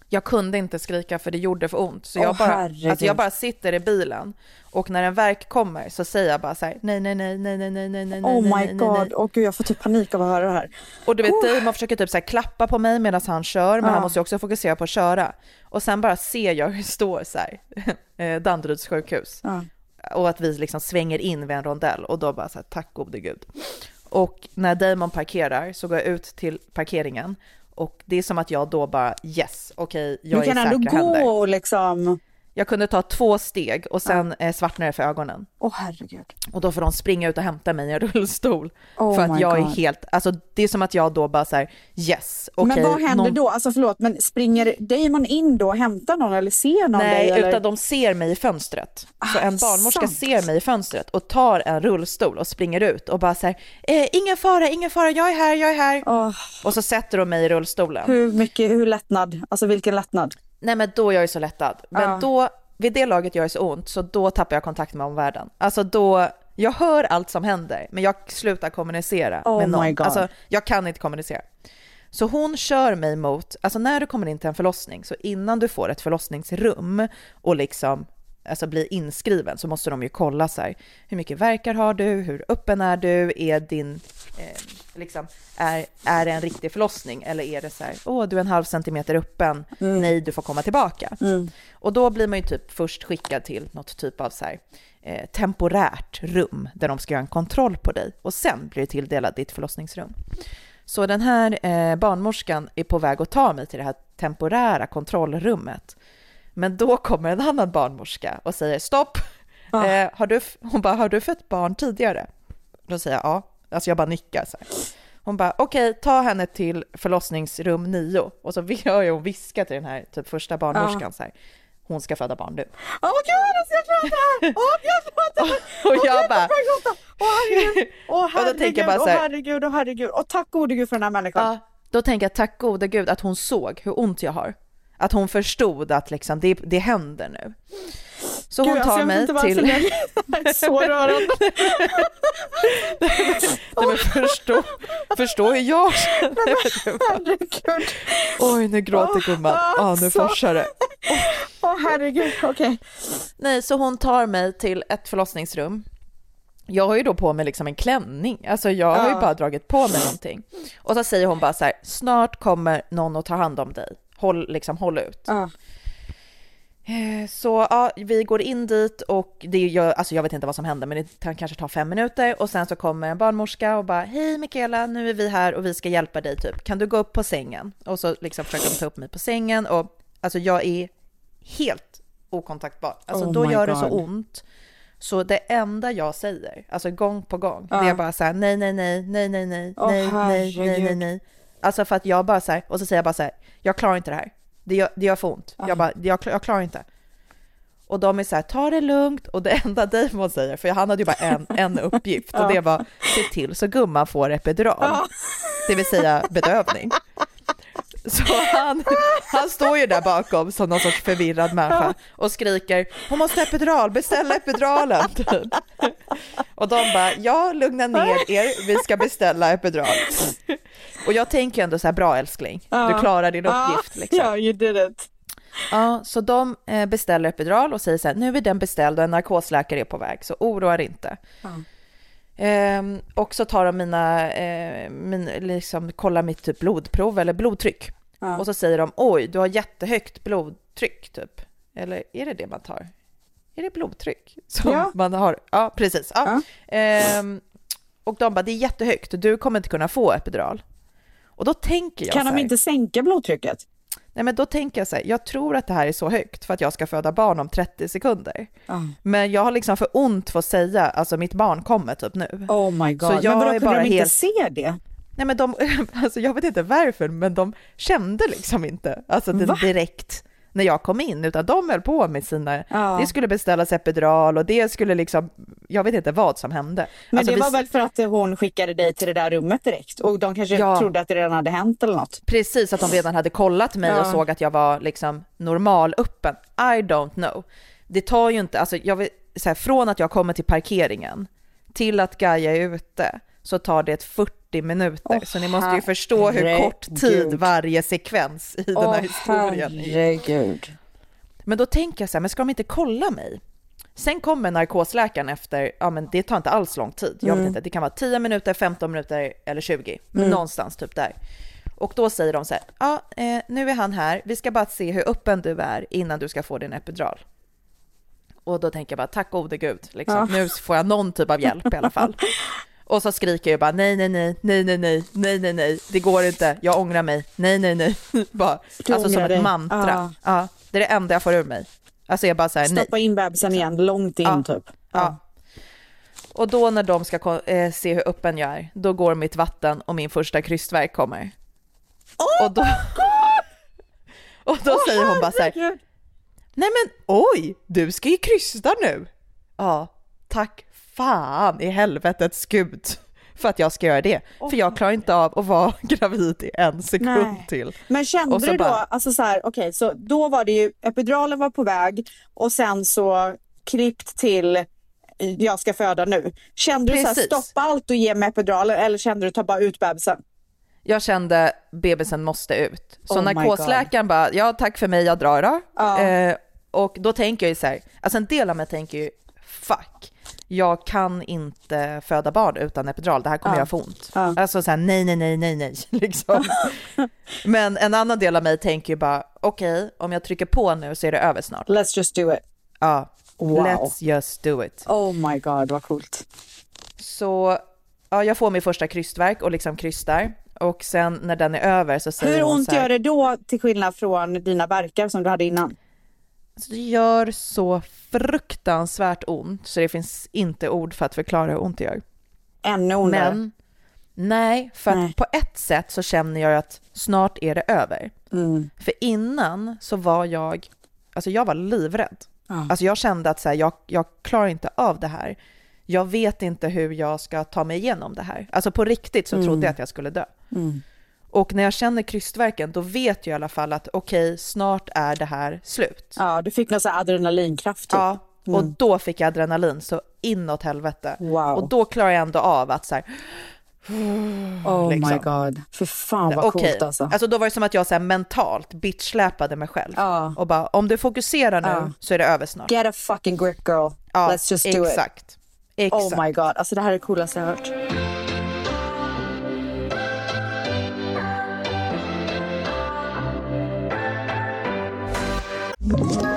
Jag kunde inte skrika för det gjorde för ont, så jag, Åh, bara, herregud. alltså jag bara sitter i bilen och när en verk kommer så säger jag bara så här, nej, nej, nej, nej, nej, nej, nej, nej, Oh my nej, god. Åh gud, jag får typ panik av att höra det här. Och du vet, Damon försöker typ så här klappa på mig medan han kör, men Ja. han måste ju också fokusera på att köra. Och sen bara ser jag hur det står så här, eh, Danderyds sjukhus. Ja. Och att vi liksom svänger in vid en rondell och då bara så här, tack gode gud. Och när Damon parkerar så går jag ut till parkeringen och det är som att jag då bara yes, okej, okay, jag är i säkra händer. Du kan ändå gå och liksom jag kunde ta två steg och sen eh, svartnade det för ögonen. Åh herregud. Och då får de springa ut och hämta mig i en rullstol. Oh för att jag är God. helt, alltså det är som att jag då bara så här, yes, okej. men vad händer någon- då? Alltså förlåt, men springer Damon in då och hämtar någon eller ser någon Nej, dig? Eller? utan de ser mig i fönstret. Så Ah, en barnmorska sant. ser mig i fönstret och tar en rullstol och springer ut och bara så här, eh, ingen fara, ingen fara, jag är här, jag är här. Åh, Och så sätter de mig i rullstolen. hur mycket, hur lättnad? Alltså vilken lättnad? Nej men då är jag ju så lättad. Men Ja. då, vid det laget gör det så ont, så då tappar jag kontakt med omvärlden. Alltså då, jag hör allt som händer, men jag slutar kommunicera Oh med någon. my God. Alltså jag kan inte kommunicera. Så hon kör mig mot, alltså när du kommer in till en förlossning, så innan du får ett förlossningsrum och liksom alltså blir inskriven så måste de ju kolla så här, hur mycket verkar har du, hur öppen är du, är din, eh, liksom, är, är det en riktig förlossning? Eller är det så här, åh du är en halv centimeter öppen, nej du får komma tillbaka. Och då blir man ju typ först skickad till något typ av så här, eh, temporärt rum där de ska göra en kontroll på dig. Och sen blir du tilldelad ditt förlossningsrum. Så den här eh, barnmorskan är på väg att ta mig till det här temporära kontrollrummet. Men då kommer en annan barnmorska och säger stopp. Ah. Eh, har du, hon bara, har du fött barn tidigare? Då säger jag ja. Alltså jag bara nickar så här. Hon bara, okej, ta henne till förlossningsrum 9. Och så hör jag hon viska till den här typ första barnmorskan så här. Hon ska föda barn nu. Åh gud, alltså jag gråter! Åh jag gråter! Och jag gud, bara, jag! Åh herregud, åh då herregud, åh här- herregud, åh herregud. Och tack gode gud för den här människan. ja, då tänker jag tack gode gud att hon såg hur ont jag har. Att hon förstod att liksom det, det händer nu. Så hon Gud, alltså, tar vet mig inte till... jag- är så rörande. Nej, men förstå, förstå hur jag känner. Oj, nu gråter gumman. Ja, nu så- forsar det. Åh herregud, okej. Nej, så hon tar mig till ett förlossningsrum. Jag har ju då på mig liksom en klänning, alltså jag har ju bara dragit på mig någonting. Och så säger hon bara så här, snart kommer någon att ta hand om dig. Håll, liksom, håll ut. Ja. Eh, Så ja, vi går in dit och det gör, alltså jag vet inte vad som händer, men det kanske tar fem minuter och sen så kommer en barnmorska och bara hej Mikaela, nu är vi här och vi ska hjälpa dig typ. Kan du gå upp på sängen? Och så liksom försöker de ta upp mig på sängen och alltså jag är helt okontaktbar. Alltså Oh då gör det så God. ont. Så det enda jag säger, alltså gång på gång, Ja. det är bara så här nej, nej, nej, nej, nej, nej, Åh, nej, nej, nej, nej, nej. Alltså för att jag bara så här, och så säger jag bara så här, jag klarar inte det här. Det gör, det gör för ont. Jag bara, jag, jag klarar inte. Och de är så här, ta det lugnt. Och det enda Damon säger, för han hade ju bara en, en uppgift och det var se till så gumman får epidural. Det vill säga bedövning. Så han, han står ju där bakom som någon sorts förvirrad människa och skriker hon måste ha epidural, beställ epiduralen. Och de bara ja, lugna ner er, vi ska beställa epidural. Och jag tänker ändå så här bra älskling, du Ja. klarar din uppgift. Liksom. Ja, you did it. Ja, så de eh, beställer epidural och säger så här, nu är den beställd och en narkosläkare är på väg, så oroa er inte. Ehm, och så tar de mina, eh, min, liksom kollar mitt typ blodprov eller blodtryck. Ja. Och så säger de, oj, du har jättehögt blodtryck typ. Eller är det det man tar? Är det blodtryck? Som Ja. man har? Ja, precis. Ja. Ehm, och de bara, det är jättehögt, du kommer inte kunna få epidural. Och då tänker jag Kan så de här, inte sänka blodtrycket? Nej men då tänker jag så här, jag tror att det här är så högt för att jag ska föda barn om 30 sekunder. Ja. Men jag har liksom för ont för att säga, alltså mitt barn kommer typ nu. Oh my god. Så jag men vadå, är kunde bara de inte helt- se det? Nej men de, alltså jag vet inte varför, men de kände liksom inte, alltså det direkt när jag kom in, utan de höll på med sina, Ja. det skulle beställas epidural och det skulle liksom, jag vet inte vad som hände. Men alltså det vi- var väl för att hon skickade dig till det där rummet direkt och de kanske Ja. trodde att det redan hade hänt eller något. Precis, att de redan hade kollat mig Ja. och såg att jag var liksom normal öppen. I don't know. Det tar ju inte, alltså jag vill, så här, från att jag kommer till parkeringen till att Gaia är ute så tar det ett 40 minuter. Åh, så ni måste ju förstå hur kort tid varje sekvens i den här historien är. herregud. Men då tänker jag så här, men ska de inte kolla mig? Sen kommer narkosläkaren efter, ja men det tar inte alls lång tid. Jag vet inte, det kan vara 10 minuter, 15 minuter eller 20. Men någonstans typ där. Och då säger de så här, ja eh, nu är han här, vi ska bara se hur öppen du är innan du ska få din epidural. Och då tänker jag bara, tack gode gud, liksom. nu får jag någon typ av hjälp i alla fall. Och så skriker jag bara nej, nej, nej, nej, nej, nej, nej, nej, nej, det går inte, jag ångrar mig, nej, nej, nej. bara, Du alltså som ångrar ett dig. mantra. Ja. Ja, det är det enda jag får ur mig. Alltså jag bara säger nej. Stoppa in bebisen igen, långt in Ja. typ. Ja. Och då när de ska eh, se hur öppen jag är, då går mitt vatten och min första krystvärk kommer. och då, och då säger hon bara så här, nej men oj, du ska ju krysta nu. Ja, tack fan i helvetets gud för att jag ska göra det. För jag klarar inte av att vara gravid i en sekund Nej. till. Men kände du då, bara- alltså så här, okej, så då var det ju, epiduralen var på väg och sen så klippt till jag ska föda nu. Kände du så här, Precis. stoppa allt och ge mig epiduralen eller kände du ta bara ut bebisen? Jag kände bebisen måste ut. Så Oh narkosläkaren bara, ja tack för mig, jag drar då. Ja. Eh, och då tänker jag ju så här, alltså en del av mig tänker ju, fuck, jag kan inte föda barn utan epidural, det här kommer Ja. göra för ont. Ja. Alltså så här, nej, nej, nej, nej, nej, liksom. Men en annan del av mig tänker ju bara, okej, om jag trycker på nu så är det över snart. Let's just do it. Ja, Wow. let's just do it. Oh my god, vad coolt. Så ja, jag får min första krystverk och liksom krystar. Och sen när den är över så säger Hur hon ont så här, gör det då till skillnad från dina verkar som du hade innan? Alltså, det gör så fruktansvärt ont så det finns inte ord för att förklara hur ont det gör. Ännu ondare. Men nej, för att Nej. på ett sätt så känner jag att snart är det över. Mm. För innan så var jag, alltså jag var livrädd. Ja. Alltså jag kände att så här, jag, jag klarar inte av det här. Jag vet inte hur jag ska ta mig igenom det här. Alltså på riktigt så Mm. trodde jag att jag skulle dö. Mm. Och när jag känner krystvärken då vet jag i alla fall att okej, snart är det här slut. ja, du fick någon sån här adrenalinkraft. Typ. Ja, och då fick jag adrenalin så inåt helvete. Wow. Och då klarar jag ändå av att så här, oh liksom. my god. För fan vad okej. coolt alltså. Alltså då var det som att jag så här mentalt bitchsläpade mig själv. Ja. Och bara, om du fokuserar nu Ja. så är det över snart. Get a fucking grip girl. Ja, Let's just do it. exakt. Exakt. Oh my god. Alltså det här är det coolaste jag har hört. Ett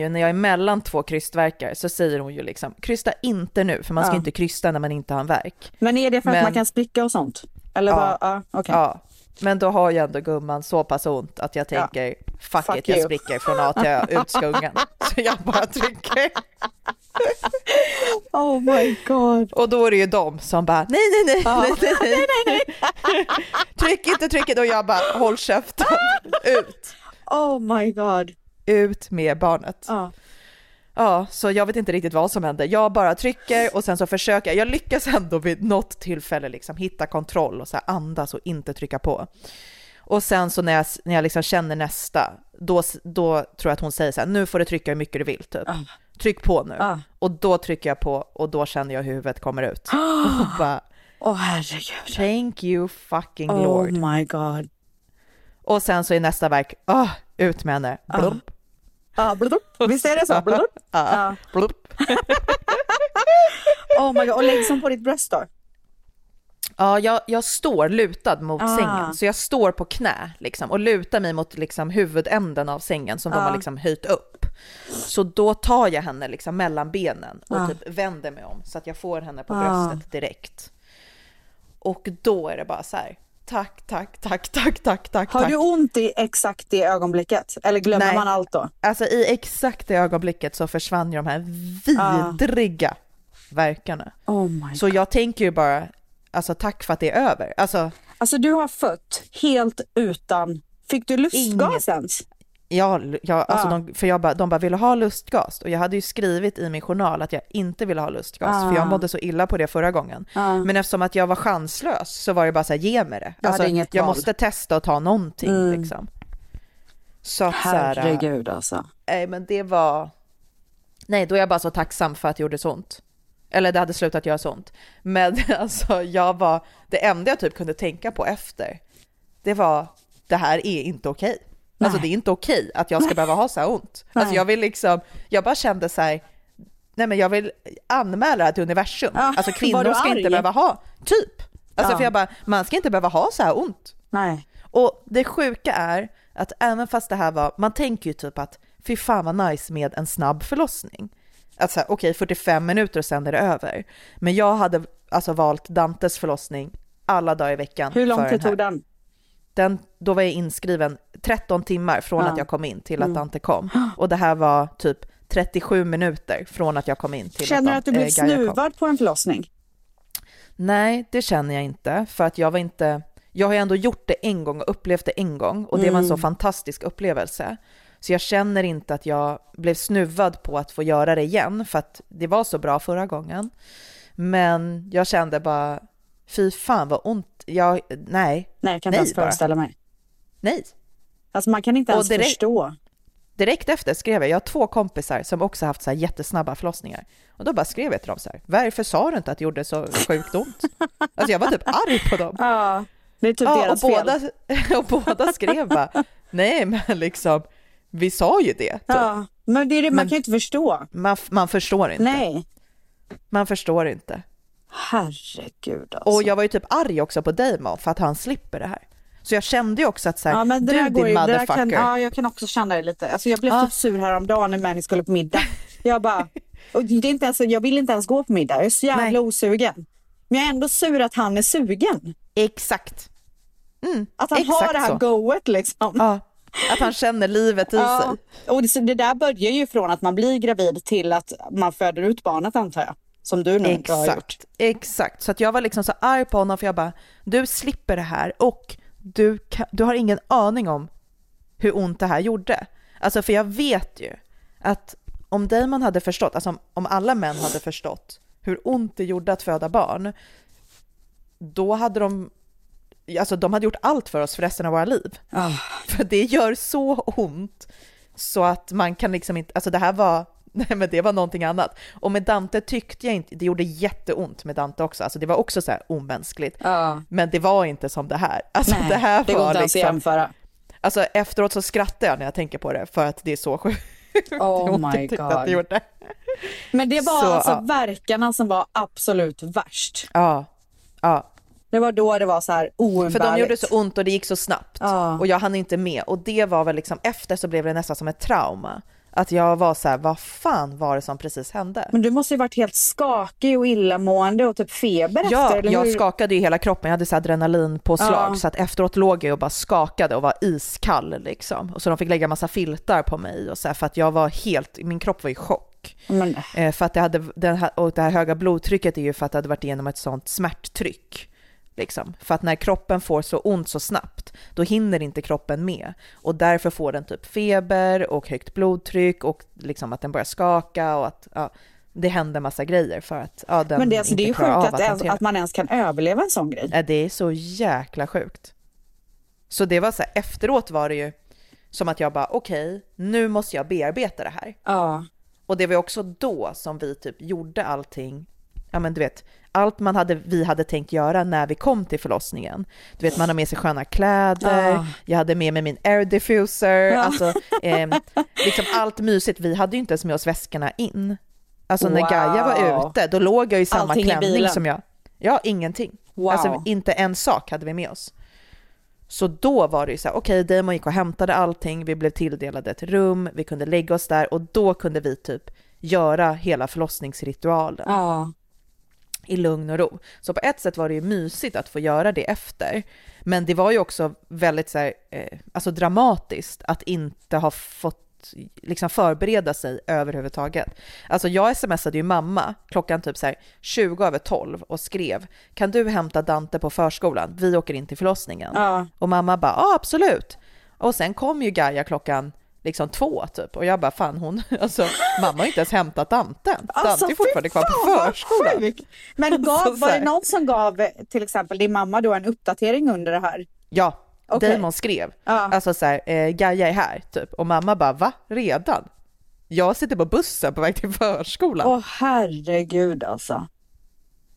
när jag är mellan två krystverkar, så säger hon ju liksom, krysta inte nu, för man ska Ja. inte krysta när man inte har en verk. Men är det för att Men- man kan spricka och sånt? Eller Ja. vad? Ja, okej. Ja, men då har ju ändå gumman så pass ont att jag tänker, fuck, Fuck it, jag you. spricker från A till Ö, ut skungen. Så jag bara trycker. Oh my god. Och då är det ju de som bara, nej, nej, nej, Ja. nej, nej, nej. Tryck inte, tryck inte. Och jag bara, håll käften, ut. Oh my god. Ut med barnet. Ja. Ja, så jag vet inte riktigt vad som händer. Jag bara trycker och sen så försöker jag. Jag lyckas ändå vid något tillfälle liksom hitta kontroll och så här andas och inte trycka på. Och sen så när jag, när jag liksom känner nästa, då, då tror jag att hon säger så här, nu får du trycka hur mycket du vill typ. Tryck på nu. Ah. Och då trycker jag på och då känner jag hur huvudet kommer ut. Och bara, Åh herregud. thank you fucking Oh lord. my god. Och sen så är nästa verk, ah, ut med henne. Blump. Blubblub. Visst är det så? Ja. Blump. Oh my god. Och läggs hon på ditt bröst då? Ja, jag, jag står lutad mot Ah. sängen, så jag står på knä liksom, och lutar mig mot liksom, huvudänden av sängen som de Ah. har liksom, höjt upp. Så då tar jag henne liksom, mellan benen och Ah. typ vänder mig om så att jag får henne på Ah. bröstet direkt. Och då är det bara så här, tack, tack, tack, tack, tack, tack. Har du ont i exakt det ögonblicket? Eller glömmer Nej. man allt då? Alltså i exakt det ögonblicket så försvann ju de här vidriga verkarna. Oh my Så jag tänker ju bara, alltså tack för att det är över. Alltså, Alltså du har fött helt utan... Fick du lustgas ens? Ja, ja alltså Ah. de, för jag bara, de bara ville ha lustgas och jag hade ju skrivit i min journal att jag inte ville ha lustgas för Ah. jag mådde så illa på det förra gången. Ah. Men eftersom att jag var chanslös så var det bara så här, ge mig det. Alltså, jag val. måste testa att ta någonting Mm. liksom. Så att så här, Herregud alltså. nej men det var, nej då är jag bara så tacksam för att det gjorde så ont. Eller det hade slutat göra så ont. Men alltså jag var, det enda jag typ kunde tänka på efter, det var, det här är inte okej. Alltså Nej. det är inte okej att jag ska behöva ha så här ont. Alltså Nej. jag vill liksom, jag bara kände så här, nej men jag vill anmäla det här till universum. Ja, Alltså kvinnor ska inte behöva ha, typ. Alltså Ja. för jag bara, man ska inte behöva ha så här ont. Nej. Och det sjuka är att även fast det här var, man tänker ju typ att fy fan vad nice med en snabb förlossning. Såhär, okej 45 minuter och sen är det över. Men jag hade alltså valt Dantes förlossning alla dagar i veckan. Hur lång tid tog den? Den? Då var jag inskriven 13 timmar från Ja. att jag kom in till att Mm. Dante kom. Och det här var typ 37 minuter från att jag kom in till Känner du att, att du blev snuvad på en förlossning? Nej, det känner jag inte, för att jag var inte... Jag har ju ändå gjort det en gång och upplevt det en gång och det var en så fantastisk upplevelse. Så jag känner inte att jag blev snuvad på att få göra det igen, för att det var så bra förra gången. Men jag kände bara, fy fan vad ont. Jag, nej, Nej, jag kan inte Nej, ens bara. föreställa mig. nej. Alltså man kan inte Och ens direkt- förstå. Direkt efter skrev jag, jag har två kompisar som också haft så här jättesnabba förlossningar. Och då bara skrev jag till dem så här, varför sa du inte att det gjorde så sjukt ont? Alltså jag var typ arg på dem. Ja, det är typ Ja, och deras fel. båda, och båda skrev bara, nej men liksom, Vi sa ju det. Typ. Ja, men det är det, man Men- kan ju inte förstå. Man, man förstår inte. Nej. Man förstår inte. Herregud alltså. Och jag var ju typ arg också på Damon för att han slipper det här. Så jag kände ju också att så här, Ja men det du din ju, motherfucker. kan, ja jag kan också känna det lite. Alltså jag blev Ja. typ sur häromdagen när Manny skulle på middag. Jag bara, och det är inte ens, jag vill inte ens gå på middag, jag är så jävla Nej. osugen. Men jag är ändå sur att han är sugen. Exakt. Mm, Att han har exakt det här så. goet liksom. Ja, att han känner livet i Ja. sig. Och det, det där börjar ju från att man blir gravid till att man föder ut barnet antar jag. Som du nu inte har gjort. Exakt, exakt. Så att jag var liksom så arg på honom för jag bara, du slipper det här och du, kan, du har ingen aning om hur ont det här gjorde. Alltså för jag vet ju att om Damon hade förstått, alltså om, om alla män hade förstått hur ont det gjorde att föda barn, då hade de, alltså de hade gjort allt för oss för resten av våra liv. Ah. För det gör så ont så att man kan liksom inte, alltså det här var, nej men det var någonting annat. Och med Dante tyckte jag inte, det gjorde jätteont med Dante också, alltså det var också så här omänskligt. Ja. Men det var inte som det här. Alltså Nej, det här det var inte liksom, jämföra. alltså efteråt så skrattar jag när jag tänker på det för att det är så sjukt. Oh my God. Att det gjorde. Men det var Så, alltså ja. verkarna som var absolut värst. Ja, ja. Det var då det var så här För oumbärligt. de gjorde så ont och det gick så snabbt. Ja. Och jag hann inte med. Och det var väl liksom, efter så blev det nästan som ett trauma. Att jag var så här, vad fan var det som precis hände? Men du måste ju varit helt skakig och illamående och typ feber Ja, efter, eller jag hur? skakade ju hela kroppen, jag hade så adrenalinpåslag Ja. så att efteråt låg jag och bara skakade och var iskall liksom. Och så de fick lägga massa filtar på mig och så här, för att jag var helt, min kropp var i chock. Men, Eh, för att det hade, här, och det här höga blodtrycket är ju för att det hade varit igenom ett sånt smärttryck. Liksom. För att när kroppen får så ont så snabbt, då hinner inte kroppen med. Och därför får den typ feber och högt blodtryck och liksom att den börjar skaka och att ja, det händer massa grejer för att ja, den men det, alltså, det är ju inte sjukt att, hantera. att man ens kan överleva en sån grej. Ja, det är så jäkla sjukt. Så det var så här, efteråt var det ju som att jag bara okej, nu måste jag bearbeta det här. Ja. Och det var också då som vi typ gjorde allting, ja men du vet, allt man hade, vi hade tänkt göra när vi kom till förlossningen. Du vet, man har med sig sköna kläder, Ja. jag hade med mig min air diffuser, Ja. alltså ehm, liksom allt mysigt. Vi hade ju inte ens med oss väskorna in. Alltså när Wow. Gaia var ute, då låg jag i samma Allting klänning som jag. Ja, ingenting. Wow. Alltså inte en sak hade vi med oss. Så då var det ju så här, okej, Damon gick och hämtade allting, vi blev tilldelade ett rum, vi kunde lägga oss där och då kunde vi typ göra hela förlossningsritualen Ja. I lugn och ro. Så på ett sätt var det ju mysigt att få göra det efter, men det var ju också väldigt så här, eh, alltså dramatiskt att inte ha fått liksom förbereda sig överhuvudtaget. Alltså jag smsade ju mamma klockan typ så här 20 över 12 och skrev kan du hämta Dante på förskolan? Vi åker in till förlossningen. Ja. Och mamma bara ja absolut. Och sen kom ju Gaia klockan liksom två typ och jag bara fan hon, alltså mamma har inte ens hämtat Dante. Dante är fortfarande kvar på Alltså, förskolan. Men gav, så var det någon som gav till exempel din mamma då en uppdatering under det här? Ja, Okej. Damon skrev. Ja. Alltså så här, eh, Gaia är här typ. Och mamma bara, va? Redan? Jag sitter på bussen på väg till förskolan. Åh herregud alltså.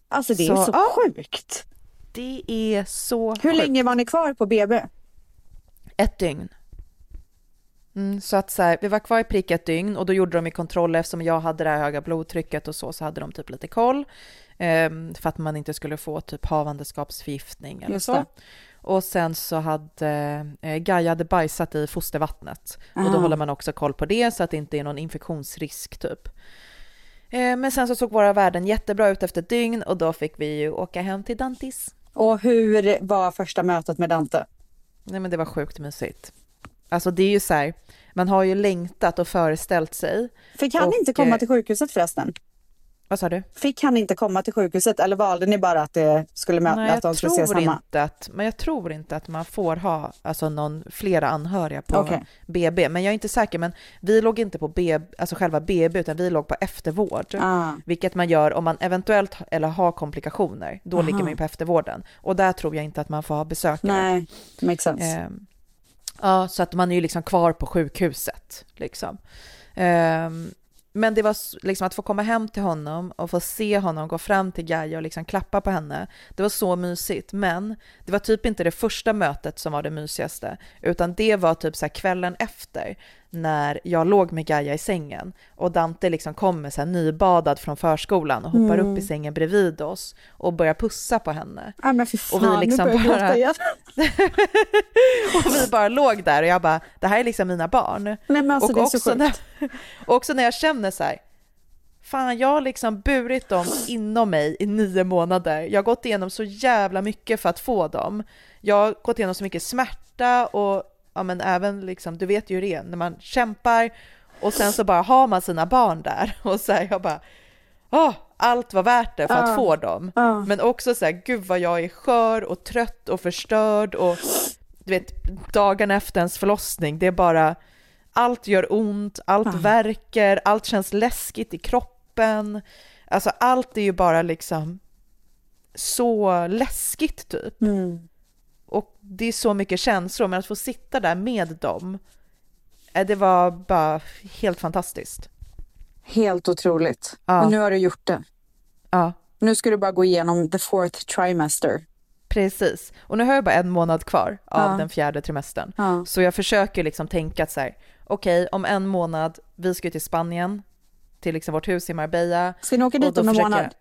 Alltså det är Så, så, ja. sjukt. Det är så Hur sjukt. länge var ni kvar på BB? Ett dygn. Mm, så att så här, vi var kvar i prick ett dygn och då gjorde de ju kontroller eftersom jag hade det här höga blodtrycket och så, så hade de typ lite koll. ehm, för att man inte skulle få typ havandeskapsförgiftning eller Just så. det. Och sen så hade eh, Gaia hade bajsat i fostervattnet. Och då Ah. håller man också koll på det så att det inte är någon infektionsrisk typ. Eh, men sen så såg våra värden jättebra ut efter ett dygn och då fick vi ju åka hem till Dantis. Och hur var första mötet med Dante? Nej men det var sjukt mysigt. Alltså det är ju så här, man har ju längtat och föreställt sig. Fick han Och, inte komma eh, till sjukhuset förresten? Vad sa du? Fick han inte komma till sjukhuset eller valde ni bara att, det skulle mö- Nej, att de skulle ses tror hemma? inte att, men jag tror inte att man får ha alltså någon, flera anhöriga på Okej. BB. Men jag är inte säker, men vi låg inte på BB, alltså själva BB, utan vi låg på eftervård. Ah. Vilket man gör om man eventuellt eller har komplikationer. Då Aha. ligger man ju på eftervården. Och där tror jag inte att man får ha besökare. Nej, makes sense. Ehm, ja, så att man är ju liksom kvar på sjukhuset. Liksom. Ehm, men det var liksom att få komma hem till honom och få se honom gå fram till Gaia och liksom klappa på henne. Det var så mysigt, men det var typ inte det första mötet som var det mysigaste, utan det var typ så kvällen efter när jag låg med Gaia i sängen och Dante liksom kommer så här nybadad från förskolan och hoppar mm. upp i mm. sängen bredvid oss och börjar pussa på henne. Ja men fy fan, och vi liksom nu bara... och vi bara låg där och jag bara, det här är liksom mina barn. Nej, men alltså, och, det är också så när, och också när jag känner så här, fan jag har liksom burit dem inom mig i nio månader. Jag har gått igenom så jävla mycket för att få dem. Jag har gått igenom så mycket smärta och ja men även liksom, du vet ju hur det är, när man kämpar och sen så bara har man sina barn där och så här, jag bara, åh, allt var värt det för att få dem. Men också så här, gud vad jag är skör och trött och förstörd och du vet, dagen efter ens förlossning, det är bara, allt gör ont, allt uh. verkar, allt känns läskigt i kroppen. Alltså allt är ju bara liksom så läskigt typ. Mm och det är så mycket känslor, men att få sitta där med dem, eh, det var bara helt fantastiskt. Helt otroligt. Ja. Men nu har du gjort det. Ja. Nu ska du bara gå igenom the fourth trimester. Precis. Och nu har jag bara en månad kvar av ja. den fjärde trimestern. Ja. Så jag försöker liksom tänka så här, okej, okay, om en månad, vi ska till Spanien, till liksom vårt hus i Marbella. Ska ni åka dit om en månad?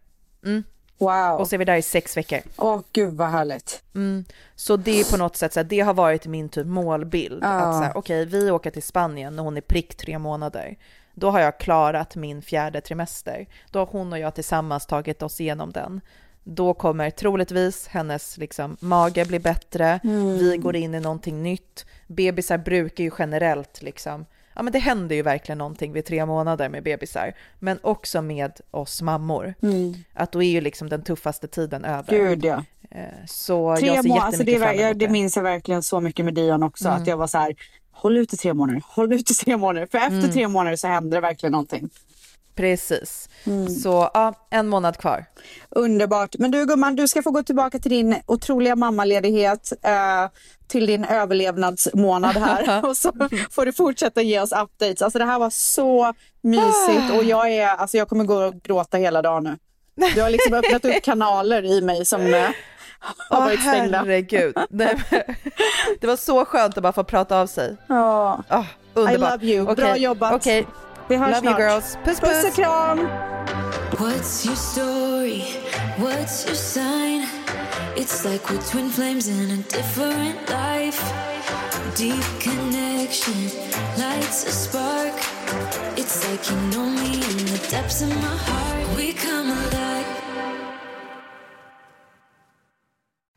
Mm. Wow. Och så är vi där i sex veckor. Åh gud vad härligt. Mm. Så det är på något sätt så här, det har varit min typ målbild. Ah. Att så här, okej, okay, vi åker till Spanien när hon är prick tre månader. Då har jag klarat min fjärde trimester. Då har hon och jag tillsammans tagit oss igenom den. Då kommer troligtvis hennes liksom, mage bli bättre, mm. vi går in i någonting nytt. Bebisar brukar ju generellt liksom ja men det händer ju verkligen någonting vid tre månader med bebisar, men också med oss mammor. Mm. Att då är ju liksom den tuffaste tiden över. Gud ja. Eh, så tre jag ser jättemycket alltså det, fram emot det. Det minns jag verkligen så mycket med Dion också, mm. att jag var så här, håll ut i tre månader, håll ut i tre månader, för efter mm. tre månader så händer det verkligen någonting. Precis. Mm. Så ja, en månad kvar. Underbart. Men du gumman, du ska få gå tillbaka till din otroliga mammaledighet, eh, till din överlevnadsmånad här och så får du fortsätta ge oss updates. Alltså det här var så mysigt och jag, är, alltså, jag kommer gå och gråta hela dagen nu. Du har liksom öppnat upp kanaler i mig som eh, har varit stängda. Herregud. Nej, det var så skönt att bara få prata av sig. Ja. Oh, underbart. I love you. Okay. Bra jobbat. Okay. Vi hörs Love snart. you girls. Puss puss. Puss och kram. What's your story? What's your sign? It's like we're twin flames in a different life. Deep connection lights a spark. It's like you know me in the depths of my heart. We come alive.